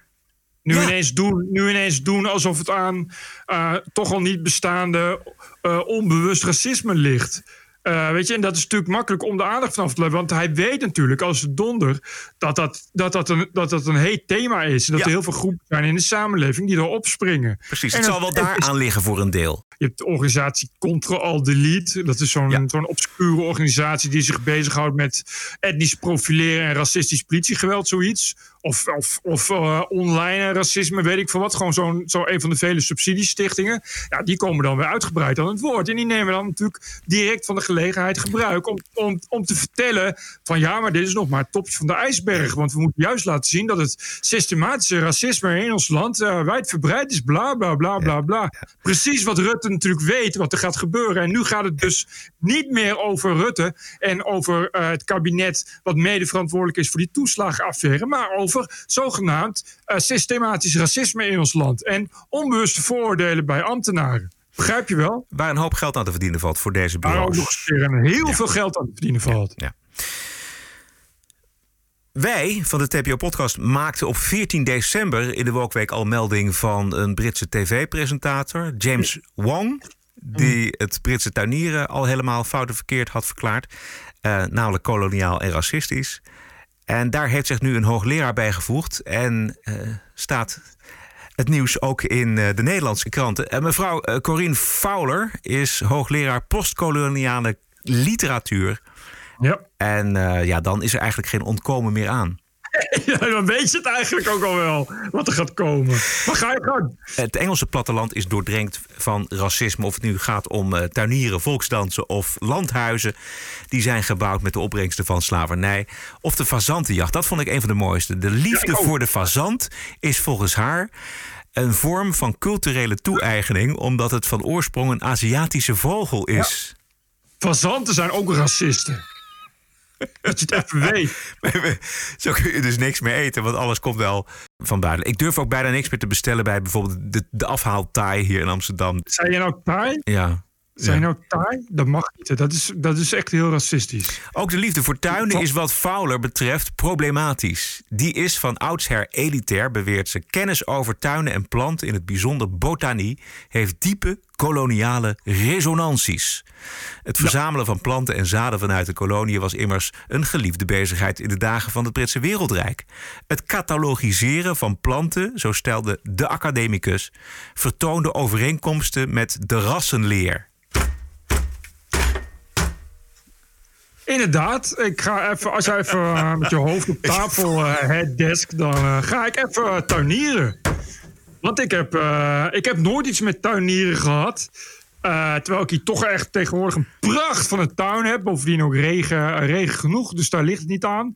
Nu, Ineens doen, nu ineens doen alsof het aan uh, toch al niet bestaande uh, onbewust racisme ligt. Uh, weet je, en dat is natuurlijk makkelijk om de aandacht vanaf te leggen. Want hij weet natuurlijk als donder dat dat, dat, dat, een, dat, dat een heet thema is. En dat er heel veel groepen zijn in de samenleving die erop springen. Precies, het zal wel daar aan liggen voor een deel. Je hebt de organisatie Control Delete. Dat is zo'n zo'n obscure organisatie die zich bezighoudt met etnisch profileren en racistisch politiegeweld, zoiets. Of, of, of uh, online racisme, weet ik veel wat. Gewoon zo'n zo een van de vele subsidiestichtingen. Ja, die komen dan weer uitgebreid aan het woord. En die nemen dan natuurlijk direct van de gelegenheid gebruik om, om, om te vertellen van ja, maar dit is nog maar het topje van de ijsberg. Want we moeten juist laten zien dat het systematische racisme in ons land uh, wijdverbreid is. Bla, bla, bla, bla, bla. Precies wat Rutte natuurlijk weet wat er gaat gebeuren. En nu gaat het dus niet meer over Rutte en over uh, het kabinet wat mede verantwoordelijk is voor die toeslagenaffaire. Maar over over zogenaamd uh, systematisch racisme in ons land en onbewuste vooroordelen bij ambtenaren. Begrijp je wel? Waar een hoop geld aan te verdienen valt voor deze bureaus. Waar ook nog eens heel ja. veel geld aan te verdienen valt. Ja. ja. Wij van de TPO-podcast maakten op 14 december in de Wokweek al melding van een Britse tv-presentator, James Wong, die het Britse tuinieren al helemaal fout en verkeerd had verklaard. Uh, namelijk koloniaal en racistisch. En daar heeft zich nu een hoogleraar bijgevoegd. En uh, staat het nieuws ook in uh, de Nederlandse kranten. En mevrouw uh, Corine Fowler is hoogleraar postkoloniale literatuur. Ja. En ja, dan is er eigenlijk geen ontkomen meer aan. Ja, dan weet je het eigenlijk ook al wel wat er gaat komen. Maar ga je gang. Het Engelse platteland is doordrenkt van racisme. Of het nu gaat om uh, tuinieren, volksdansen of landhuizen. Die zijn gebouwd met de opbrengsten van slavernij. Of de fazantenjacht. Dat vond ik een van de mooiste. De liefde voor de fazant is volgens haar een vorm van culturele toe-eigening. Omdat het van oorsprong een Aziatische vogel is. Ja. Fazanten zijn ook racisten. Dat je het even weet. Zo kun je dus niks meer eten, want alles komt wel van buiten. Ik durf ook bijna niks meer te bestellen bij bijvoorbeeld de, de afhaaltaai hier in Amsterdam. Zijn je nou taai? Ja. Zijn nou taai? Dat mag niet. Dat is, dat is echt heel racistisch. Ook de liefde voor tuinen is wat Fowler betreft problematisch. Die is van oudsher elitair, beweert ze. Kennis over tuinen en planten, in het bijzonder botanie, heeft diepe koloniale resonanties. Het verzamelen van planten en zaden vanuit de koloniën was immers een geliefde bezigheid in de dagen van het Britse Wereldrijk. Het catalogiseren van planten, zo stelde de academicus, vertoonde overeenkomsten met de rassenleer. Inderdaad, ik ga even, als jij even uh, met je hoofd op tafel uh, het desk, dan uh, ga ik even tuinieren. Want ik heb, ik heb nooit iets met tuinieren gehad. terwijl ik hier toch echt tegenwoordig een pracht van een tuin heb. Bovendien ook regen, regen genoeg, dus daar ligt het niet aan.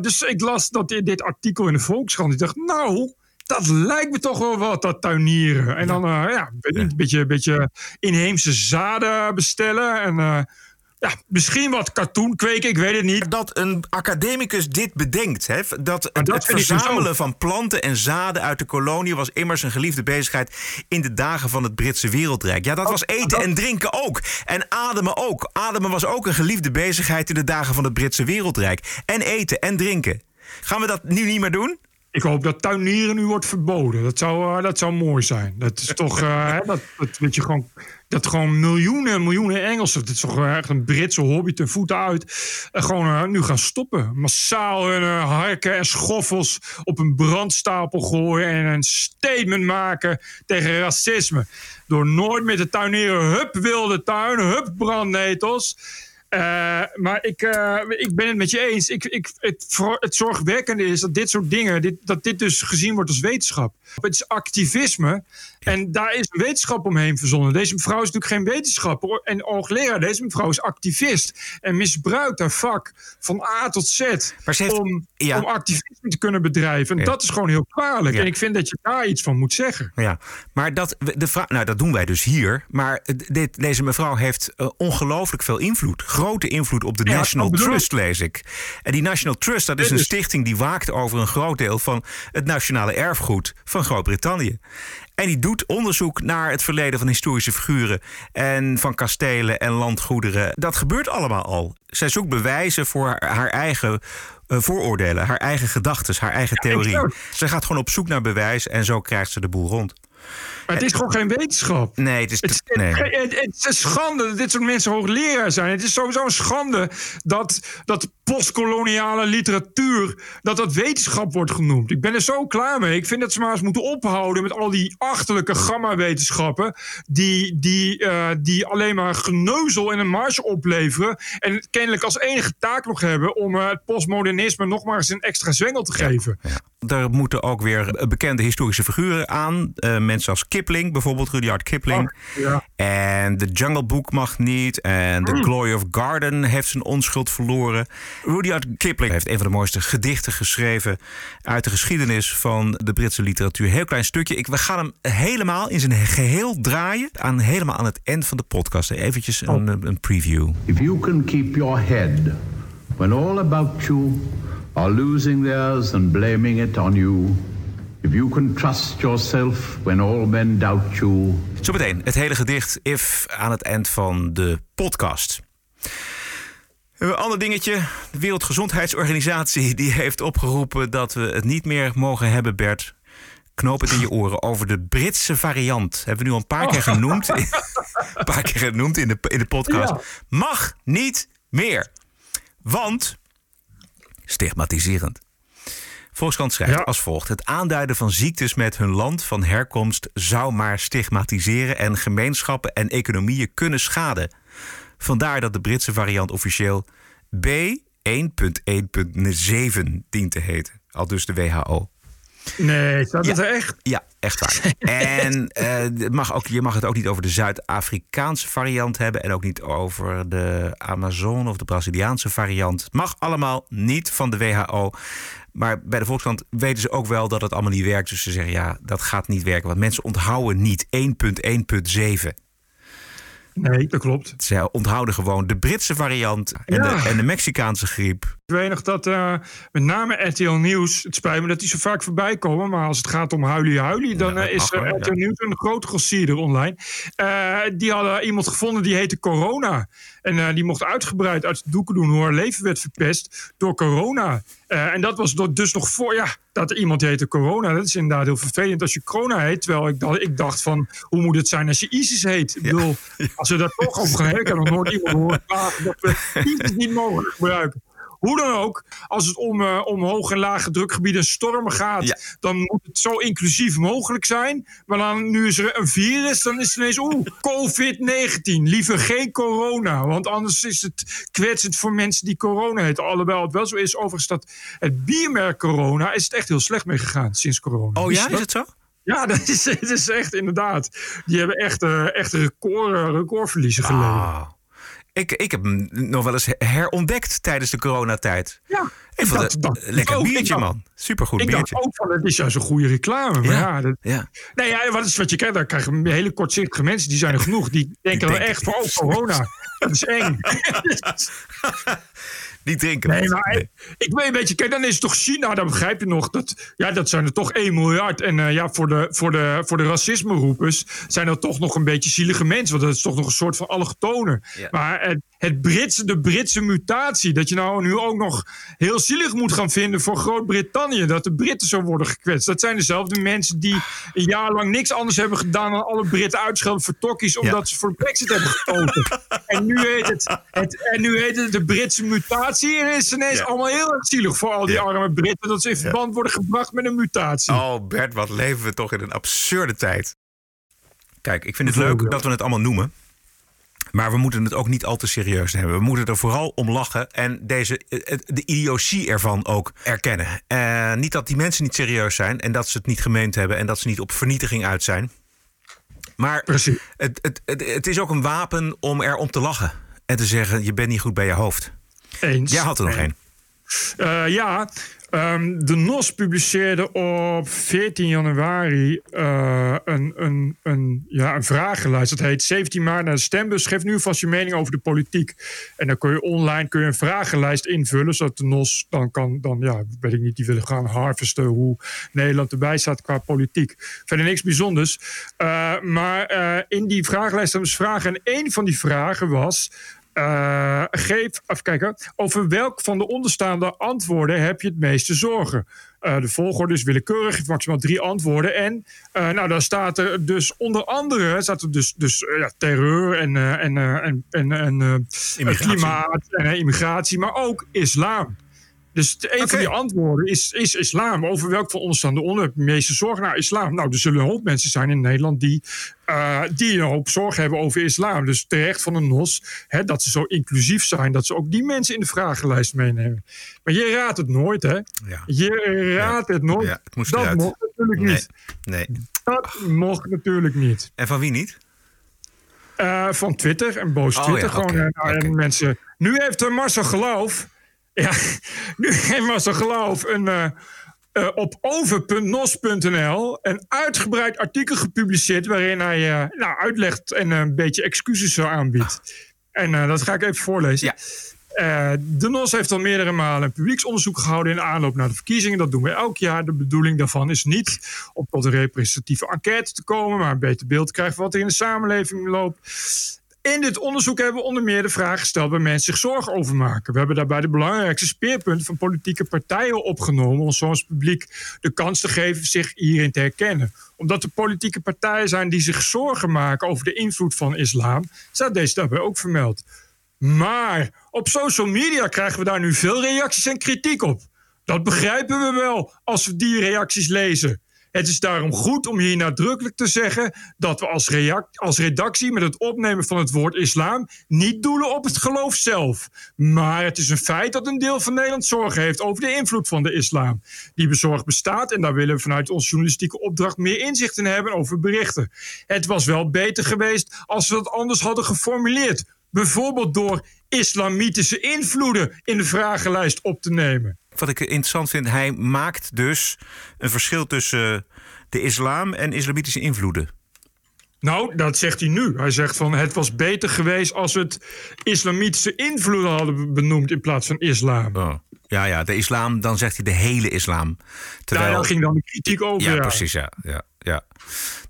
dus ik las dat in dit artikel in de Volkskrant. Ik dacht, nou, dat lijkt me toch wel wat, dat tuinieren. En dan, ja, een beetje, beetje inheemse zaden bestellen. En ja, misschien wat katoen kweken, ik weet het niet. Dat een academicus dit bedenkt. Hè? Dat, het, het verzamelen van planten en zaden uit de kolonie was immers een geliefde bezigheid in de dagen van het Britse wereldrijk. Ja, dat was eten en drinken ook. En ademen ook. Ademen was ook een geliefde bezigheid in de dagen van het Britse wereldrijk. En eten en drinken. Gaan we dat nu niet meer doen? Ik hoop dat tuinieren nu wordt verboden. Dat zou, uh, dat zou mooi zijn. Dat is toch, uh, dat, dat, weet je, gewoon, dat gewoon miljoenen, miljoenen Engelsen, dit is toch echt een Britse hobby ten voeten uit, uh, gewoon nu gaan stoppen. Massaal hun harken en schoffels op een brandstapel gooien en een statement maken tegen racisme. Door nooit meer te tuineren, hup wilde tuin, hup brandnetels. Uh, maar ik, uh, ik ben het met je eens. Ik, ik, het, het zorgwekkende is dat dit soort dingen, dit, dat dit dus gezien wordt als wetenschap. Het is activisme en daar is een wetenschap omheen verzonnen. Deze mevrouw is natuurlijk geen wetenschapper en hoogleraar. Deze mevrouw is activist en misbruikt haar vak van A tot Z heeft, om, ja. om activisme te kunnen bedrijven. En ja. dat is gewoon heel kwalijk. Ja. En ik vind dat je daar iets van moet zeggen. Ja, maar dat, de nou, dat doen wij dus hier. Maar dit, deze mevrouw heeft uh, ongelooflijk veel invloed. Grote invloed op de National Trust, lees ik. En die National Trust, dat is een stichting die waakt over een groot deel van het nationale erfgoed van Groot-Brittannië. En die doet onderzoek naar het verleden van historische figuren en van kastelen en landgoederen. Dat gebeurt allemaal al. Zij zoekt bewijzen voor haar eigen uh, vooroordelen, haar eigen gedachten, haar eigen theorie. Ze gaat gewoon op zoek naar bewijs en zo krijgt ze de boel rond. Maar het is gewoon geen wetenschap. Nee, het is, het, is, nee. het, het is een schande dat dit soort mensen hoogleraar zijn. Het is sowieso een schande dat, dat postkoloniale literatuur... dat dat wetenschap wordt genoemd. Ik ben er zo klaar mee. Ik vind dat ze maar eens moeten ophouden... met al die achterlijke gamma-wetenschappen... die, die, uh, die alleen maar geneuzel en een marge opleveren... en kennelijk als enige taak nog hebben... om uh, het postmodernisme nog maar eens een extra zwengel te geven. Ja, ja. Er moeten ook weer bekende historische figuren aan. Uh, mensen als Kipling, bijvoorbeeld Rudyard Kipling. Oh, ja. En The Jungle Book mag niet. En The mm. Glory of Garden heeft zijn onschuld verloren. Rudyard Kipling heeft een van de mooiste gedichten geschreven uit de geschiedenis van de Britse literatuur. Heel klein stukje. Ik, we gaan hem helemaal in zijn geheel draaien. Aan, helemaal aan het eind van de podcast. Eventjes Oh. een, een preview. If you can keep your head when all about you are losing theirs and blaming it on you. If you can trust yourself when all men doubt you. Zometeen het hele gedicht if aan het eind van de podcast. Een ander dingetje. De Wereldgezondheidsorganisatie die heeft opgeroepen dat we het niet meer mogen hebben, Bert. Knoop het in je oren over de Britse variant. Hebben we nu al een paar keer genoemd. een paar keer genoemd in de, in de podcast. Ja. Mag niet meer. Want stigmatiserend. Volkskrant schrijft als volgt: Het aanduiden van ziektes met hun land van herkomst zou maar stigmatiseren en gemeenschappen en economieën kunnen schaden. Vandaar dat de Britse variant officieel B1.1.7 dient te heten. Al dus de WHO. Nee, Ja. er echt? Ja, echt waar. en het mag ook, je mag het ook niet over de Zuid-Afrikaanse variant hebben. En ook niet over de Amazon of de Braziliaanse variant. Het mag allemaal niet van de WHO. Maar bij de Volkskrant weten ze ook wel dat het allemaal niet werkt. Dus ze zeggen ja, dat gaat niet werken. Want mensen onthouden niet 1.1.7. Nee, dat klopt. Ze onthouden gewoon de Britse variant en, Ja. de, en de Mexicaanse griep. Ik weet nog dat eh, met name RTL Nieuws, het spijt me dat die zo vaak voorbij komen, maar als het gaat om huilie huilie, dan eh, is ja. RTL Nieuws een grote grossierder online. Eh, die hadden iemand gevonden die heette Corona. En die mocht uitgebreid uit de doeken doen hoe haar leven werd verpest door corona. En dat was dus nog voor, ja, dat er iemand die heette corona. Dat is inderdaad heel vervelend als je corona heet. Terwijl ik, dacht- ik dacht van, hoe moet het zijn als je ISIS heet? Ik bedoel, als we daar toch over gaan hebben, heb nog nooit iemand horen dat we ISIS niet mogen gebruiken. Hoe dan ook, als het om, eh, om hoog en lage drukgebieden en stormen gaat, dan moet het zo inclusief mogelijk zijn. Maar dan, nu is er een virus, dan is het ineens, oeh, COVID-19. Liever geen corona, want anders is het kwetsend voor mensen die corona heten. Alhoewel het wel zo is, overigens, dat het biermerk corona is het echt heel slecht mee gegaan sinds corona. Oh ja, is dat? het zo? Ja, dat is, het is echt inderdaad. Die hebben echt, eh, echt record, eh, recordverliezen geleden. Ah. Ik, ik heb hem nog wel eens herontdekt tijdens de coronatijd. Ja, Ik vond een lekker ook. Ik biertje, man. Supergoed ik biertje. dacht ook van, het is juist een goede reclame. Maar Ja, ja, dat, ja. Nee, ja, wat is wat je kent, dan krijgen hele kortzichtige mensen, die zijn er genoeg. Die denken dan echt van, oh, corona, dat is eng. Die drinken Nee, maar ik- ik weet een beetje, kijk, dan is het toch China, dan begrijp je nog. Dat, ja, dat zijn er toch 1 miljard. En eh, ja, voor de, voor de, voor de racisme-roepers zijn dat toch nog een beetje zielige mensen. Want dat is toch nog een soort van allochtonen. Ja. Maar het, het Britse, de Britse mutatie, dat je nou nu ook nog heel zielig moet gaan vinden voor Groot-Brittannië. Dat de Britten zo worden gekwetst. Dat zijn dezelfde mensen die een jaar lang niks anders hebben gedaan dan alle Britten uitschelden voor tokkies. Omdat ze voor Brexit hebben gekozen. en, nu heet het, het, en nu heet het de Britse mutatie. En is ineens Ja. allemaal heel erg zielig voor al die Ja. arme Britten. Dat ze in verband worden gebracht met een mutatie. Oh, Bert, wat leven we toch in een absurde tijd. Kijk, ik vind het leuk dat we het allemaal noemen. Maar we moeten het ook niet al te serieus nemen. We moeten er vooral om lachen en deze, eh, het- de idiotie ervan ook erkennen. Eh, niet dat die mensen niet serieus zijn en dat ze het niet gemeend hebben en dat ze niet op vernietiging uit zijn. Maar het, het, het, het is ook een wapen om er om te lachen. En te zeggen, je bent niet goed bij je hoofd. Eens. Jij had er nog één. Eh, ja, ehm, de NOS publiceerde op 14 januari eh, een, een, een, ja, een vragenlijst. Dat heet 17 maart naar de stembus. Geef nu vast je mening over de politiek. En dan kun je online kun je een vragenlijst invullen. Zodat de NOS dan kan, dan, ja, weet ik niet, die willen gaan harvesten hoe Nederland erbij staat qua politiek. Verder niks bijzonders. Eh, maar in die vragenlijst hebben ze vragen. En één van die vragen was. Eh, geef, even kijken, over welk van de onderstaande antwoorden heb je het meeste zorgen? Eh, de volgorde is willekeurig, geeft maximaal drie antwoorden. En eh, nou, daar staat er dus onder andere staat er dus, dus ja, terreur en, en, en, en, en klimaat en immigratie, maar ook islam. Dus een van die antwoorden is, is islam. Over welk van heb je de meeste zorgen? Nou, islam. Nou, er zullen een hoop mensen zijn in Nederland die, eh, die een hoop zorgen hebben over islam. Dus terecht van de NOS hè, dat ze zo inclusief zijn, dat ze ook die mensen in de vragenlijst meenemen. Maar je raadt het nooit, hè? Ja. Je raadt het nooit. Ja, het moest dat eruit. mocht natuurlijk Nee. niet. Nee. Dat mocht natuurlijk niet. En van wie niet? Eh, van Twitter en boos Oh, Twitter. gewoon, oké, eh, nou, en mensen. Nu heeft er Marcel Geloof. Ja, nu heeft Marcel Geloof een. eh, eh, op over.nos.nl een uitgebreid artikel gepubliceerd. waarin hij eh, nou, uitlegt en een beetje excuses zo aanbiedt. En dat ga ik even voorlezen. Eh, de NOS heeft al meerdere malen een publieksonderzoek gehouden in aanloop naar de verkiezingen. Dat doen we elk jaar. De bedoeling daarvan is niet om tot een representatieve enquête te komen, maar een beter beeld te krijgen van wat er in de samenleving loopt. In dit onderzoek hebben we onder meer de vraag gesteld waar mensen zich zorgen over maken. We hebben daarbij de belangrijkste speerpunten van politieke partijen opgenomen om zo ons publiek de kans te geven zich hierin te herkennen. Omdat er politieke partijen zijn die zich zorgen maken over de invloed van islam, staat deze daarbij ook vermeld. Maar op social media krijgen we daar nu veel reacties en kritiek op. Dat begrijpen we wel als we die reacties lezen. Het is daarom goed om hier nadrukkelijk te zeggen dat we als, redactie met het opnemen van het woord islam niet doelen op het geloof zelf. Maar het is een feit dat een deel van Nederland zorgen heeft over de invloed van de islam. Die bezorgd bestaat en daar willen we vanuit onze journalistieke opdracht meer inzicht in hebben over berichten. Het was wel beter geweest als we dat anders hadden geformuleerd. Bijvoorbeeld door islamitische invloeden in de vragenlijst op te nemen. Wat ik interessant vind, hij maakt dus een verschil tussen de islam en islamitische invloeden. Nou, dat zegt hij nu. Hij zegt van het was beter geweest als we het islamitische invloeden hadden benoemd in plaats van islam. Oh. Ja, ja, de islam, dan zegt hij de hele islam. Terwijl... Daar ging dan de kritiek over. Ja, ja. precies, ja, ja, ja.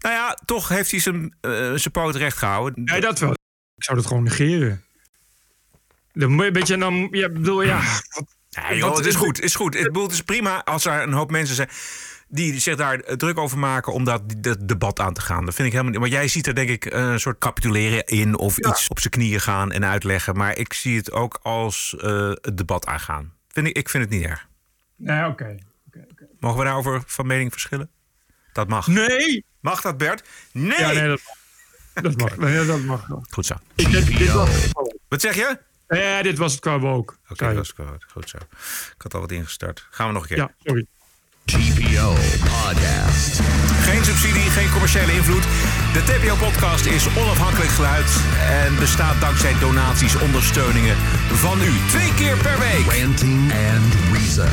Nou ja, toch heeft hij zijn, eh, zijn poot recht gehouden. Nee, dat wel. Ik zou dat gewoon negeren. Dan moet je een beetje dan, ja, bedoel, ja. wat- Nee, joh, het is goed, het is goed. Het, bedoel, het is prima als er een hoop mensen zijn die zich daar druk over maken om dat, dat debat aan te gaan. Dat vind ik helemaal niet. Maar jij ziet er denk ik een soort capituleren in of iets op zijn knieën gaan en uitleggen. Maar ik zie het ook als eh, het debat aangaan. Vind ik, ik vind het niet erg. Nee, oké. Mogen we daarover van mening verschillen? Dat mag. Nee! Mag dat, Bert? Nee! Ja, nee, dat mag. Dat mag. Nee, dat mag wel. Goed zo. Ik denk, dit was, Wat zeg je? Nee, dit was het qua woke. Oké, dat is goed. Goed zo. Ik had al wat ingestart. Gaan we nog een keer. Ja, sorry. TPO Podcast. Geen subsidie, geen commerciële invloed. De TPO-podcast is onafhankelijk geluid en bestaat dankzij donaties, ondersteuningen van u. Twee keer per week. Ranting and Reason.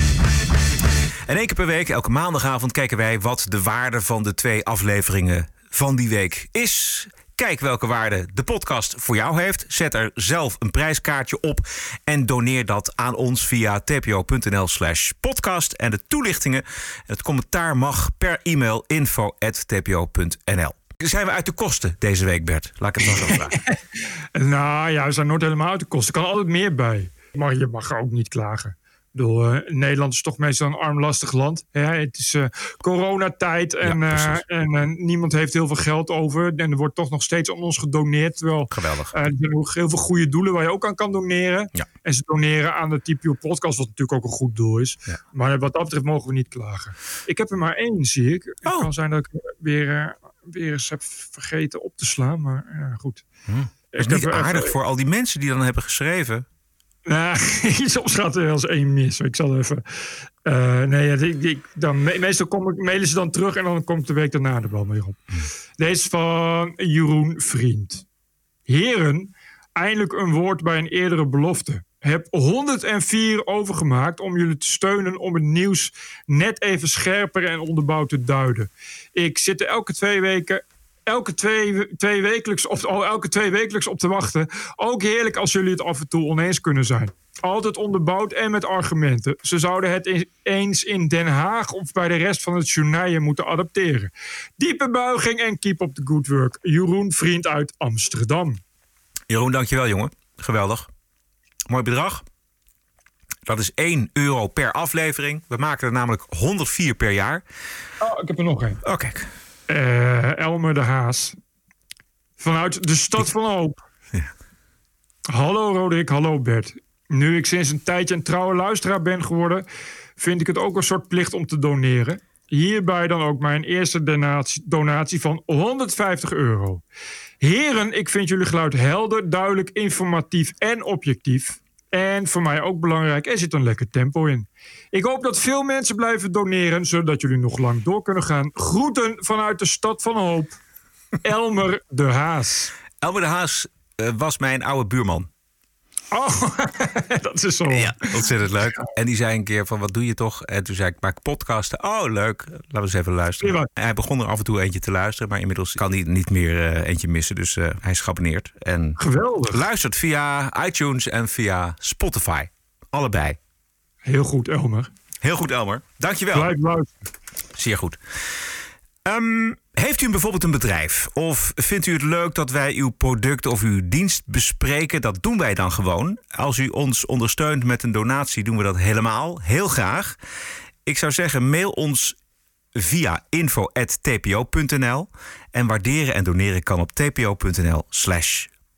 En één keer per week, elke maandagavond, kijken wij wat de waarde van de twee afleveringen van die week is. Kijk welke waarde de podcast voor jou heeft. Zet er zelf een prijskaartje op en doneer dat aan ons via tpo.nl slash podcast. En de toelichtingen, het commentaar mag per e-mail info.tpo.nl. Zijn we uit de kosten deze week, Bert? Laat ik het dan zo vragen. nou ja, we zijn nooit helemaal uit de kosten. Er kan altijd meer bij. Maar je mag ook niet klagen. Eh, Nederland is toch meestal een armlastig land. Hè? Het is eh, coronatijd en, Ja, eh, en eh, niemand heeft heel veel geld over. En er wordt toch nog steeds aan ons gedoneerd. Terwijl Geweldig. er zijn ook heel veel goede doelen waar je ook aan kan doneren. Ja. En ze doneren aan de TPO podcast, wat natuurlijk ook een goed doel is. Maar wat dat betreft mogen we niet klagen. Ik heb er maar één, zie ik. Het Oh. kan zijn dat ik weer, weer eens heb vergeten op te slaan. Maar goed. Dat is niet aardig voor al die mensen die dan hebben geschreven. Nou, soms gaat er wel eens één mis. Ik zal even. eh, nee, ik, ik- dan, me- meestal kom ik, mailen ze dan terug en dan komt de week daarna de bal weer op. Deze is van Jeroen Vriend. Heren, eindelijk een woord bij een eerdere belofte. Heb 104 overgemaakt om jullie te steunen om het nieuws net even scherper en onderbouwd te duiden. Ik zit er elke twee weken elke twee, twee wekelijks, of al elke twee wekelijks op te wachten. Ook heerlijk als jullie het af en toe oneens kunnen zijn. Altijd onderbouwd en met argumenten. Ze zouden het eens in Den Haag of bij de rest van het journaal moeten adapteren. Diepe buiging en keep up the good work. Jeroen, vriend uit Amsterdam. Jeroen, dankjewel jongen. Geweldig. Mooi bedrag. Dat is 1 euro per aflevering. We maken er namelijk 104 per jaar. Oh, ik heb er nog één. Oh, kijk. Eh, Elmer de Haas. Vanuit de stad van Hoop. Hallo Roderick, hallo Bert. Nu ik sinds een tijdje een trouwe luisteraar ben geworden... vind ik het ook een soort plicht om te doneren. Hierbij dan ook mijn eerste donatie, donatie van 150 euro. Heren, ik vind jullie geluid helder, duidelijk, informatief en objectief. En voor mij ook belangrijk, er zit een lekker tempo in. Ik hoop dat veel mensen blijven doneren, zodat jullie nog lang door kunnen gaan. Groeten vanuit de stad van Hoop. Elmer de Haas. Elmer de Haas eh, was mijn oude buurman. Oh, dat is zo. Ja, ontzettend leuk. En die zei een keer van, wat doe je toch? En toen zei ik, maak podcasten. Oh, leuk. Laten we eens even luisteren. En hij begon er af en toe eentje te luisteren. Maar inmiddels kan hij niet meer eh, eentje missen. Dus eh, hij is geabonneerd. En Geweldig. luistert via iTunes en via Spotify. Allebei. Heel goed, Elmer. Heel goed, Elmer. Dankjewel. Blijf luisteren. Zeer goed. Ehm, heeft u bijvoorbeeld een bedrijf? Of vindt u het leuk dat wij uw product of uw dienst bespreken? Dat doen wij dan gewoon. Als u ons ondersteunt met een donatie, doen we dat helemaal. Heel graag. Ik zou zeggen, mail ons via info.tpo.nl. En waarderen en doneren kan op tpo.nl slash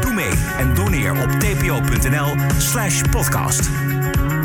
Doe mee en doneer op tpo.nl slash podcast.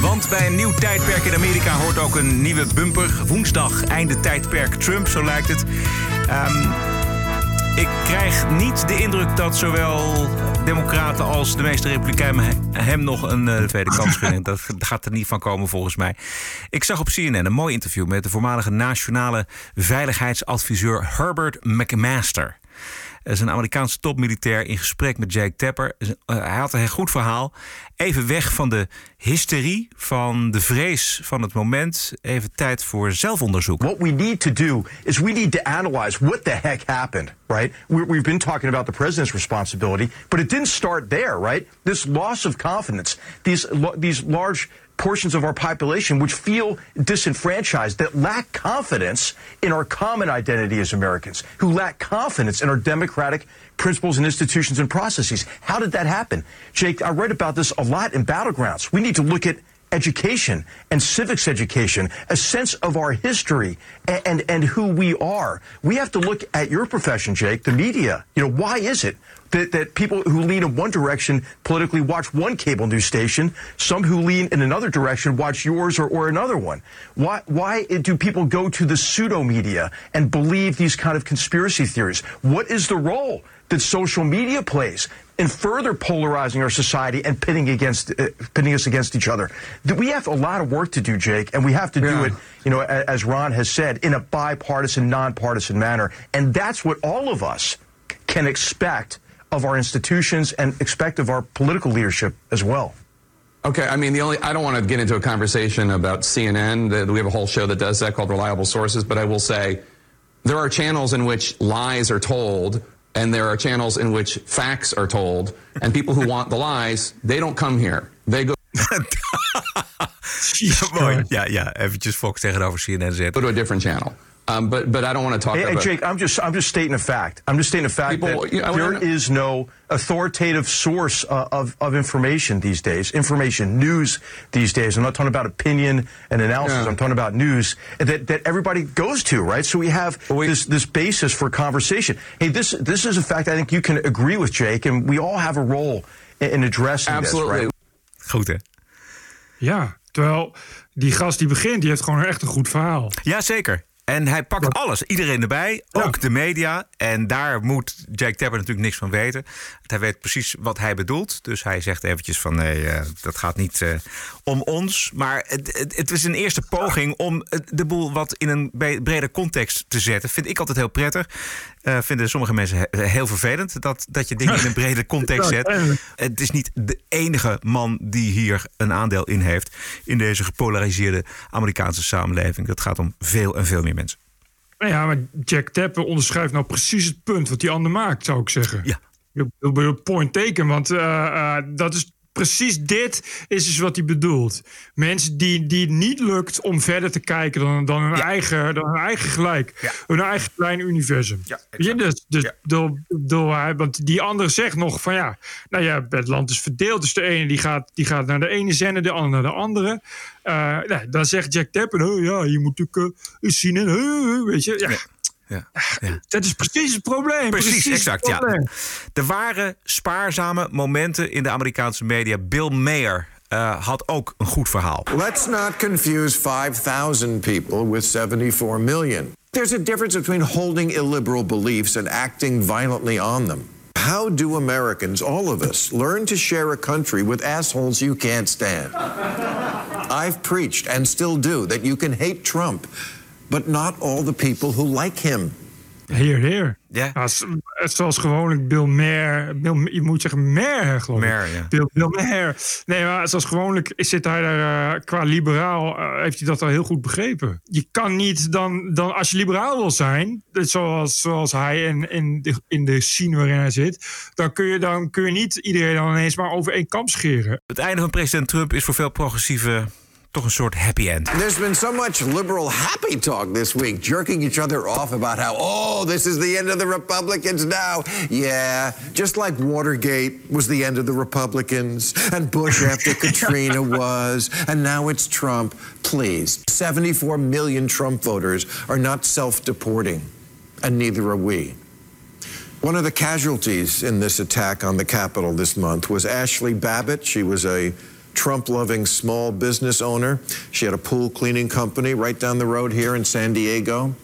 Want bij een nieuw tijdperk in Amerika hoort ook een nieuwe bumper. Woensdag, einde tijdperk Trump, zo lijkt het. Ehm, ik krijg niet de indruk dat zowel Democraten als de meeste Republikeinen he- hem nog een eh, tweede kans gunnen. Dat gaat er niet van komen volgens mij. Ik zag op CNN een mooi interview met de voormalige nationale veiligheidsadviseur Herbert McMaster. Dat is een Amerikaanse topmilitair in gesprek met Jake Tapper. Eh, Hij had een goed verhaal. Even weg van de hysterie, van de vrees van het moment. Even tijd voor zelfonderzoek. What we need to do is we need to analyze what the heck happened, right? We, we've been talking about the president's responsibility, but it didn't start there, right? This loss of confidence, these these large portions of our population which feel disenfranchised, that lack confidence in our common identity as Americans, who lack confidence in our democratic principles and institutions and processes. How did that happen? Jake, I read about this a lot in Battlegrounds. We need to look at education and civics education, a sense of our history and, and, and, who we are. We have to look at your profession, Jake, the media. You know, why is it that, that people who lean in one direction politically watch one cable news station, some who lean in another direction watch yours or, or another one? Why, why do people go to the pseudo media and believe these kind of conspiracy theories? What is the role that social media plays in further polarizing our society and pitting against uh, pitting us against each other. We have a lot of work to do, Jake, and we have to yeah. do it, you know, as Ron has said, in a bipartisan, nonpartisan manner, and that's what all of us can expect of our institutions and expect of our political leadership as well. Okay, I mean, the only I don't want to get into a conversation about CNN. We have a whole show that does that called Reliable Sources, but I will say there are channels in which lies are told and there are channels in which facts are told, and people who want the lies, they don't come here. They go. Mooi. Ja, ja, eventjes Fox tegenover CNN zetten. Go to a different channel. Um, but but I don't want to talk hey, about. Hey, Jake, I'm just I'm just stating a fact. I'm just stating a fact People, that you know, there is no authoritative source uh, of of information these days. Information, news these days. I'm not talking about opinion and analysis. Yeah. I'm talking about news that that everybody goes to, right? So we have we, this this basis for conversation. Hey, this this is a fact. I think you can agree with Jake, and we all have a role in, in addressing absolutely. this, right? Goed hè? Ja, terwijl die gast die begint, die heeft gewoon echt een goed verhaal. Ja, zeker. En hij pakt alles, iedereen erbij, ook de media. En daar moet Jack Tapper natuurlijk niks van weten. Hij weet precies wat hij bedoelt. Dus hij zegt eventjes van nee, uh, dat gaat niet uh, om ons. Maar het, het, het, is een eerste poging om de boel wat in een breder context te zetten. Vind ik altijd heel prettig. Uh, vinden sommige mensen heel vervelend dat, dat je dingen in een brede context zet. Het is niet de enige man die hier een aandeel in heeft. In deze gepolariseerde Amerikaanse samenleving. Dat gaat om veel en veel meer mensen. Ja, maar Jack Tapper onderschrijft nou precies het punt wat die ander maakt, zou ik zeggen. Ja. Point teken, want uh, uh, dat is precies dit is dus wat hij bedoelt. Mensen die, die het niet lukt om verder te kijken dan, dan, hun, eigen, dan hun eigen gelijk. Ja. Hun eigen klein universum. Ja, ja, dus, dus ja. Door, door, want die andere zegt nog van ja, nou ja, het land is verdeeld. Dus de ene die gaat, die gaat naar de ene zender, de andere naar de andere. Uh, nou, dan zegt Jack Tapper, oh, ja, je moet natuurlijk uh, zien en uh, weet je. Ja. Ja, ja. Dat is precies het probleem. Precies, precies exact. Probleem. Ja. Er waren spaarzame momenten in de Amerikaanse media. Bill Mayer uh, had ook een goed verhaal. Let's not confuse 5,000 people with 74 million. There's a difference between holding illiberal beliefs and acting violently on them. How do Americans, all of us, learn to share a country with assholes you can't stand? I've preached and still do that you can hate Trump but not all the people who like him. Heer, heer. Ja. ja zoals gewoonlijk Bill Maher. Bill, je moet zeggen Maher, geloof ik. Maher, ja. Bill, Bill Maher. Nee, maar zoals gewoonlijk zit hij daar uh, qua liberaal... Uh, heeft hij dat al heel goed begrepen. Je kan niet dan... dan als je liberaal wil zijn, zoals, zoals hij in, in, de, in de scene waarin hij zit... Dan kun, je, dan kun je niet iedereen dan ineens maar over één kam scheren. Het einde van president Trump is voor veel progressieve toch een soort happy end. There's been so much liberal happy talk this week, jerking each other off about how, oh, this is the end of the Republicans now. Yeah, just like Watergate was the end of the Republicans, and Bush after Katrina was, and now it's Trump. Please, 74 million Trump voters are not self deporting, and neither are we. One of the casualties in this attack on the Capitol this month was Ashley Babbitt. She was a Trump loving small business owner. She had a pool cleaning company right down the road here in San Diego.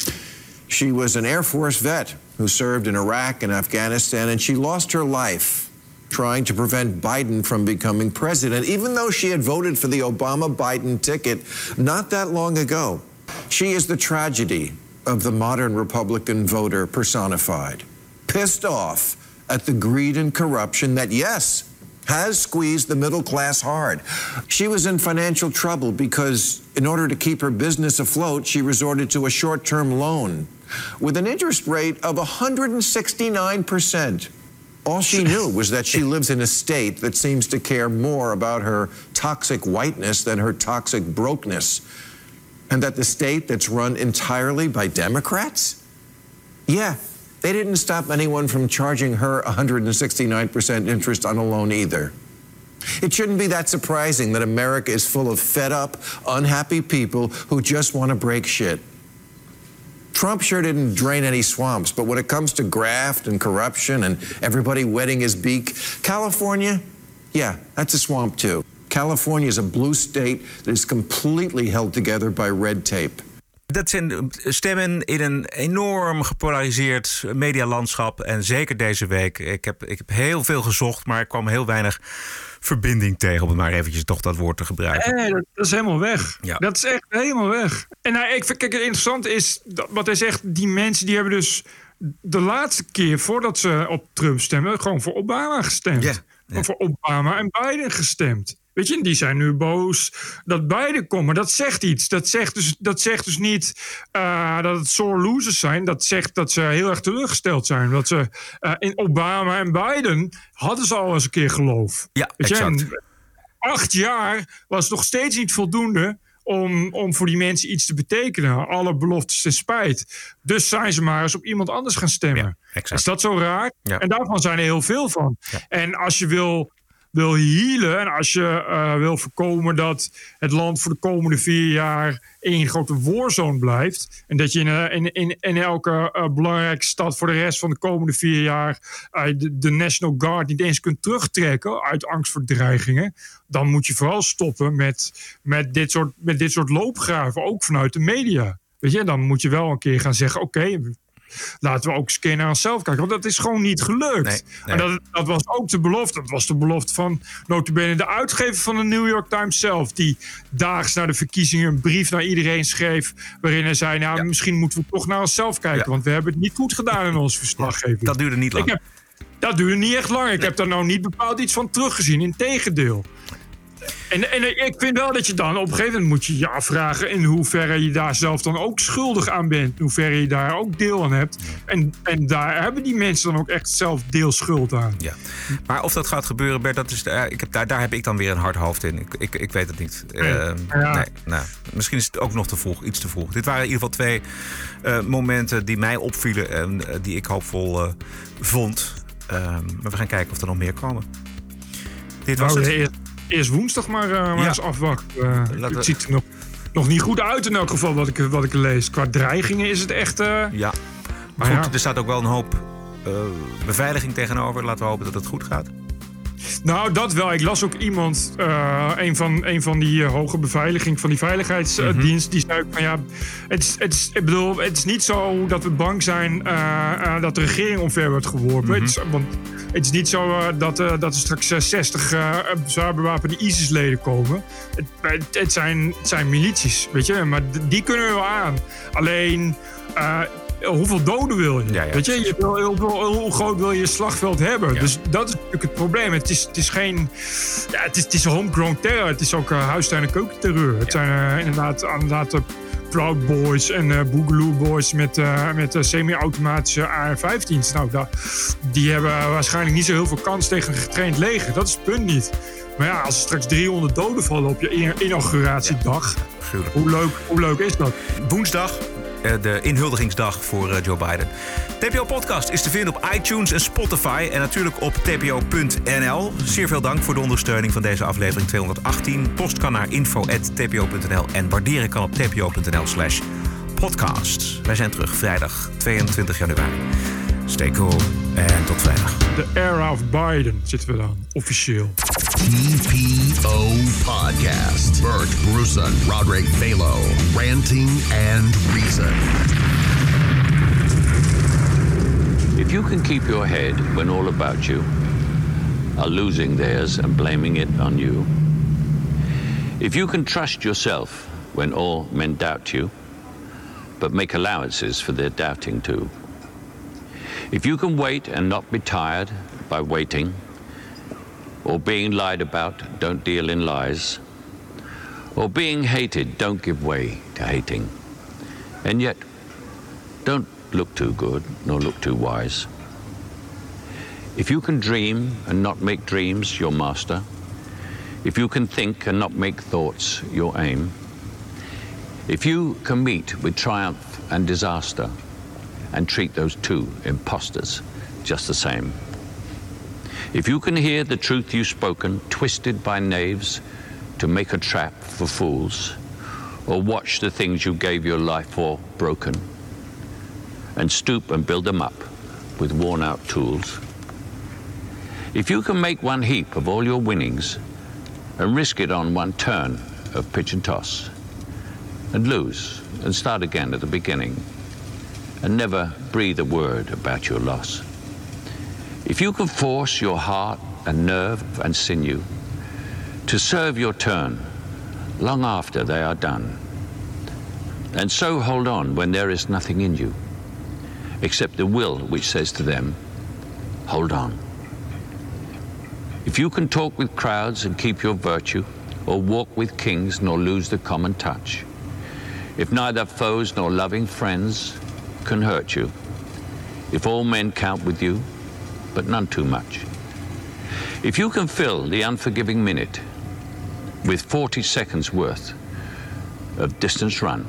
She was an Air Force vet who served in Iraq and Afghanistan, and she lost her life trying to prevent Biden from becoming president, even though she had voted for the Obama Biden ticket not that long ago. She is the tragedy of the modern Republican voter personified, pissed off at the greed and corruption that, yes, has squeezed the middle class hard. She was in financial trouble because, in order to keep her business afloat, she resorted to a short term loan with an interest rate of 169%. All she knew was that she lives in a state that seems to care more about her toxic whiteness than her toxic brokenness. And that the state that's run entirely by Democrats? Yeah, they didn't stop anyone from charging her 169% interest on a loan either. It shouldn't be that surprising that America is full of fed up, unhappy people who just want to break shit. Trump sure didn't drain any swamps, but when it comes to graft and corruption and everybody wetting his beak, California, yeah, that's a swamp too. California is a blue state that is completely held together by red tape. Dat zijn stemmen in een enorm gepolariseerd medialandschap. En zeker deze week. Ik heb, ik heb heel veel gezocht, maar ik kwam heel weinig verbinding tegen. Om het maar eventjes toch dat woord te gebruiken. Nee, dat, is helemaal weg. Ja. Dat is echt helemaal weg. En nou, ik vind, kijk, het interessant is dat, wat hij zegt. Die mensen die hebben dus de laatste keer voordat ze op Trump stemmen, gewoon voor Obama gestemd. Ja, Gewoon voor Obama en Biden gestemd. Weet je, die zijn nu boos dat beide komen. Dat zegt iets. Dat zegt dus, dat zegt dus niet eh, dat het sore losers zijn. Dat zegt dat ze heel erg teleurgesteld zijn. Dat ze eh, in Obama en Biden hadden ze al eens een keer geloof. Ja, exact. en acht jaar was nog steeds niet voldoende om, om voor die mensen iets te betekenen. Alle beloftes ten spijt. Dus zijn ze maar eens op iemand anders gaan stemmen. is dat zo raar? Ja. En daarvan zijn er heel veel van. En als je wil, wil healen en als je eh, wil voorkomen dat het land voor de komende vier jaar één grote warzone blijft. En dat je in, eh, in, in, elke eh, belangrijke stad voor de rest van de komende vier jaar de, de National Guard niet eens kunt terugtrekken uit angst voor dreigingen. Dan moet je vooral stoppen met, met, dit, soort, met dit soort loopgraven, ook vanuit de media. Weet je, dan moet je wel een keer gaan zeggen: oké, laten we ook eens een keer naar onszelf kijken. Want dat is gewoon niet gelukt. Nee, nee. En dat, dat was ook de belofte. Dat was de belofte van notabene de uitgever van de New York Times zelf. Die daags na de verkiezingen een brief naar iedereen schreef. Waarin hij zei, nou misschien moeten we toch naar onszelf kijken. Want we hebben het niet goed gedaan in onze verslaggeving. Dat duurde niet lang. Ik heb, dat duurde niet echt lang. Ik heb daar nou niet bepaald iets van teruggezien. Integendeel. En, en ik vind wel dat je dan op een gegeven moment moet je je afvragen in hoeverre je daar zelf dan ook schuldig aan bent. In hoeverre je daar ook deel aan hebt. En, en daar hebben die mensen dan ook echt zelf deelschuld aan. Ja. Maar of dat gaat gebeuren, Bert, dat is, eh, ik heb, daar, daar heb ik dan weer een hard hoofd in. Ik, ik, ik weet het niet. Nee. Eh, Ja. nee, nou, misschien is het ook nog te vroeg, iets te vroeg. Dit waren in ieder geval twee eh, momenten die mij opvielen en die ik hoopvol vond. Ehm, maar we gaan kijken of er nog meer komen. Dit was het. Eerst, woensdag maar, eh, maar eens afwachten. Eh, we- het ziet er nog, nog niet goed uit in elk geval wat ik, wat ik lees. Qua dreigingen is het echt... eh, Ja. Maar Goed, er staat ook wel een hoop eh, beveiliging tegenover. Laten we hopen dat het goed gaat. Nou, dat wel. Ik las ook iemand, eh, een, van, een van die eh, hoge beveiliging van die veiligheidsdienst, die zei van ja, het is, het is, ik bedoel, het is niet zo dat we bang zijn eh, dat de regering omver wordt geworpen. het is, want het is niet zo dat, dat er straks eh, 60 eh, zwaar bewapende ISIS-leden komen. Het, het, het zijn, het zijn milities, weet je, maar die kunnen we wel aan. Alleen. Eh, Hoeveel doden wil je? Ja, ja, Weet je, je wil, heel, hoe groot wil je je slagveld hebben? Dus dat is natuurlijk het probleem. Het is, het is geen. Ja, het is, het is homegrown terror. Het is ook uh, huistuin- en keukenterreur. Het zijn eh, inderdaad, inderdaad Proud Boys en eh Boogaloo Boys met, met semi-automatische AR-15's. Nou, da- die hebben waarschijnlijk niet zo heel veel kans tegen een getraind leger. Dat is het punt niet. Maar ja, als er straks 300 doden vallen op je in- inauguratiedag. hoe, leuk, hoe leuk is dat? Woensdag, de inhuldigingsdag voor eh, Joe Biden. TPO Podcast is te vinden op iTunes en Spotify en natuurlijk op tpo.nl. Zeer veel dank voor de ondersteuning van deze aflevering 218. Post kan naar info.tpo.nl en waarderen kan op tpo.nl slash podcast. Wij zijn terug vrijdag 22 januari. Stay cool en tot vrijdag. De era of Biden zitten we dan, officieel. TPO Podcast. Bert Bruson, Roderick Balo, ranting and reason. If you can keep your head when all about you are losing theirs and blaming it on you, if you can trust yourself when all men doubt you, but make allowances for their doubting too, if you can wait and not be tired by waiting, or being lied about, don't deal in lies, or being hated, don't give way to hating, and yet don't look too good nor look too wise. If you can dream and not make dreams your master, if you can think and not make thoughts your aim, if you can meet with triumph and disaster and treat those two impostors just the same, if you can hear the truth you've spoken twisted by knaves to make a trap for fools, or watch the things you gave your life for broken, and stoop and build them up with worn out tools, if you can make one heap of all your winnings and risk it on one turn of pitch and toss, and lose and start again at the beginning, and never breathe a word about your loss. If you can force your heart and nerve and sinew to serve your turn long after they are done, and so hold on when there is nothing in you except the will which says to them, hold on. If you can talk with crowds and keep your virtue, or walk with kings nor lose the common touch, if neither foes nor loving friends can hurt you, if all men count with you, but none too much, if you can fill the unforgiving minute with 40 seconds worth of distance run,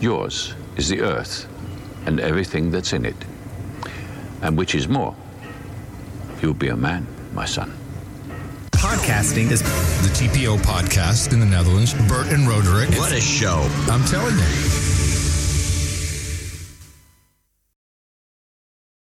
yours is the earth and everything that's in it, and which is more, you'll be a man, my son. Podcasting is the TPO podcast in the Netherlands. Bert and Roderick. What a show. I'm telling you.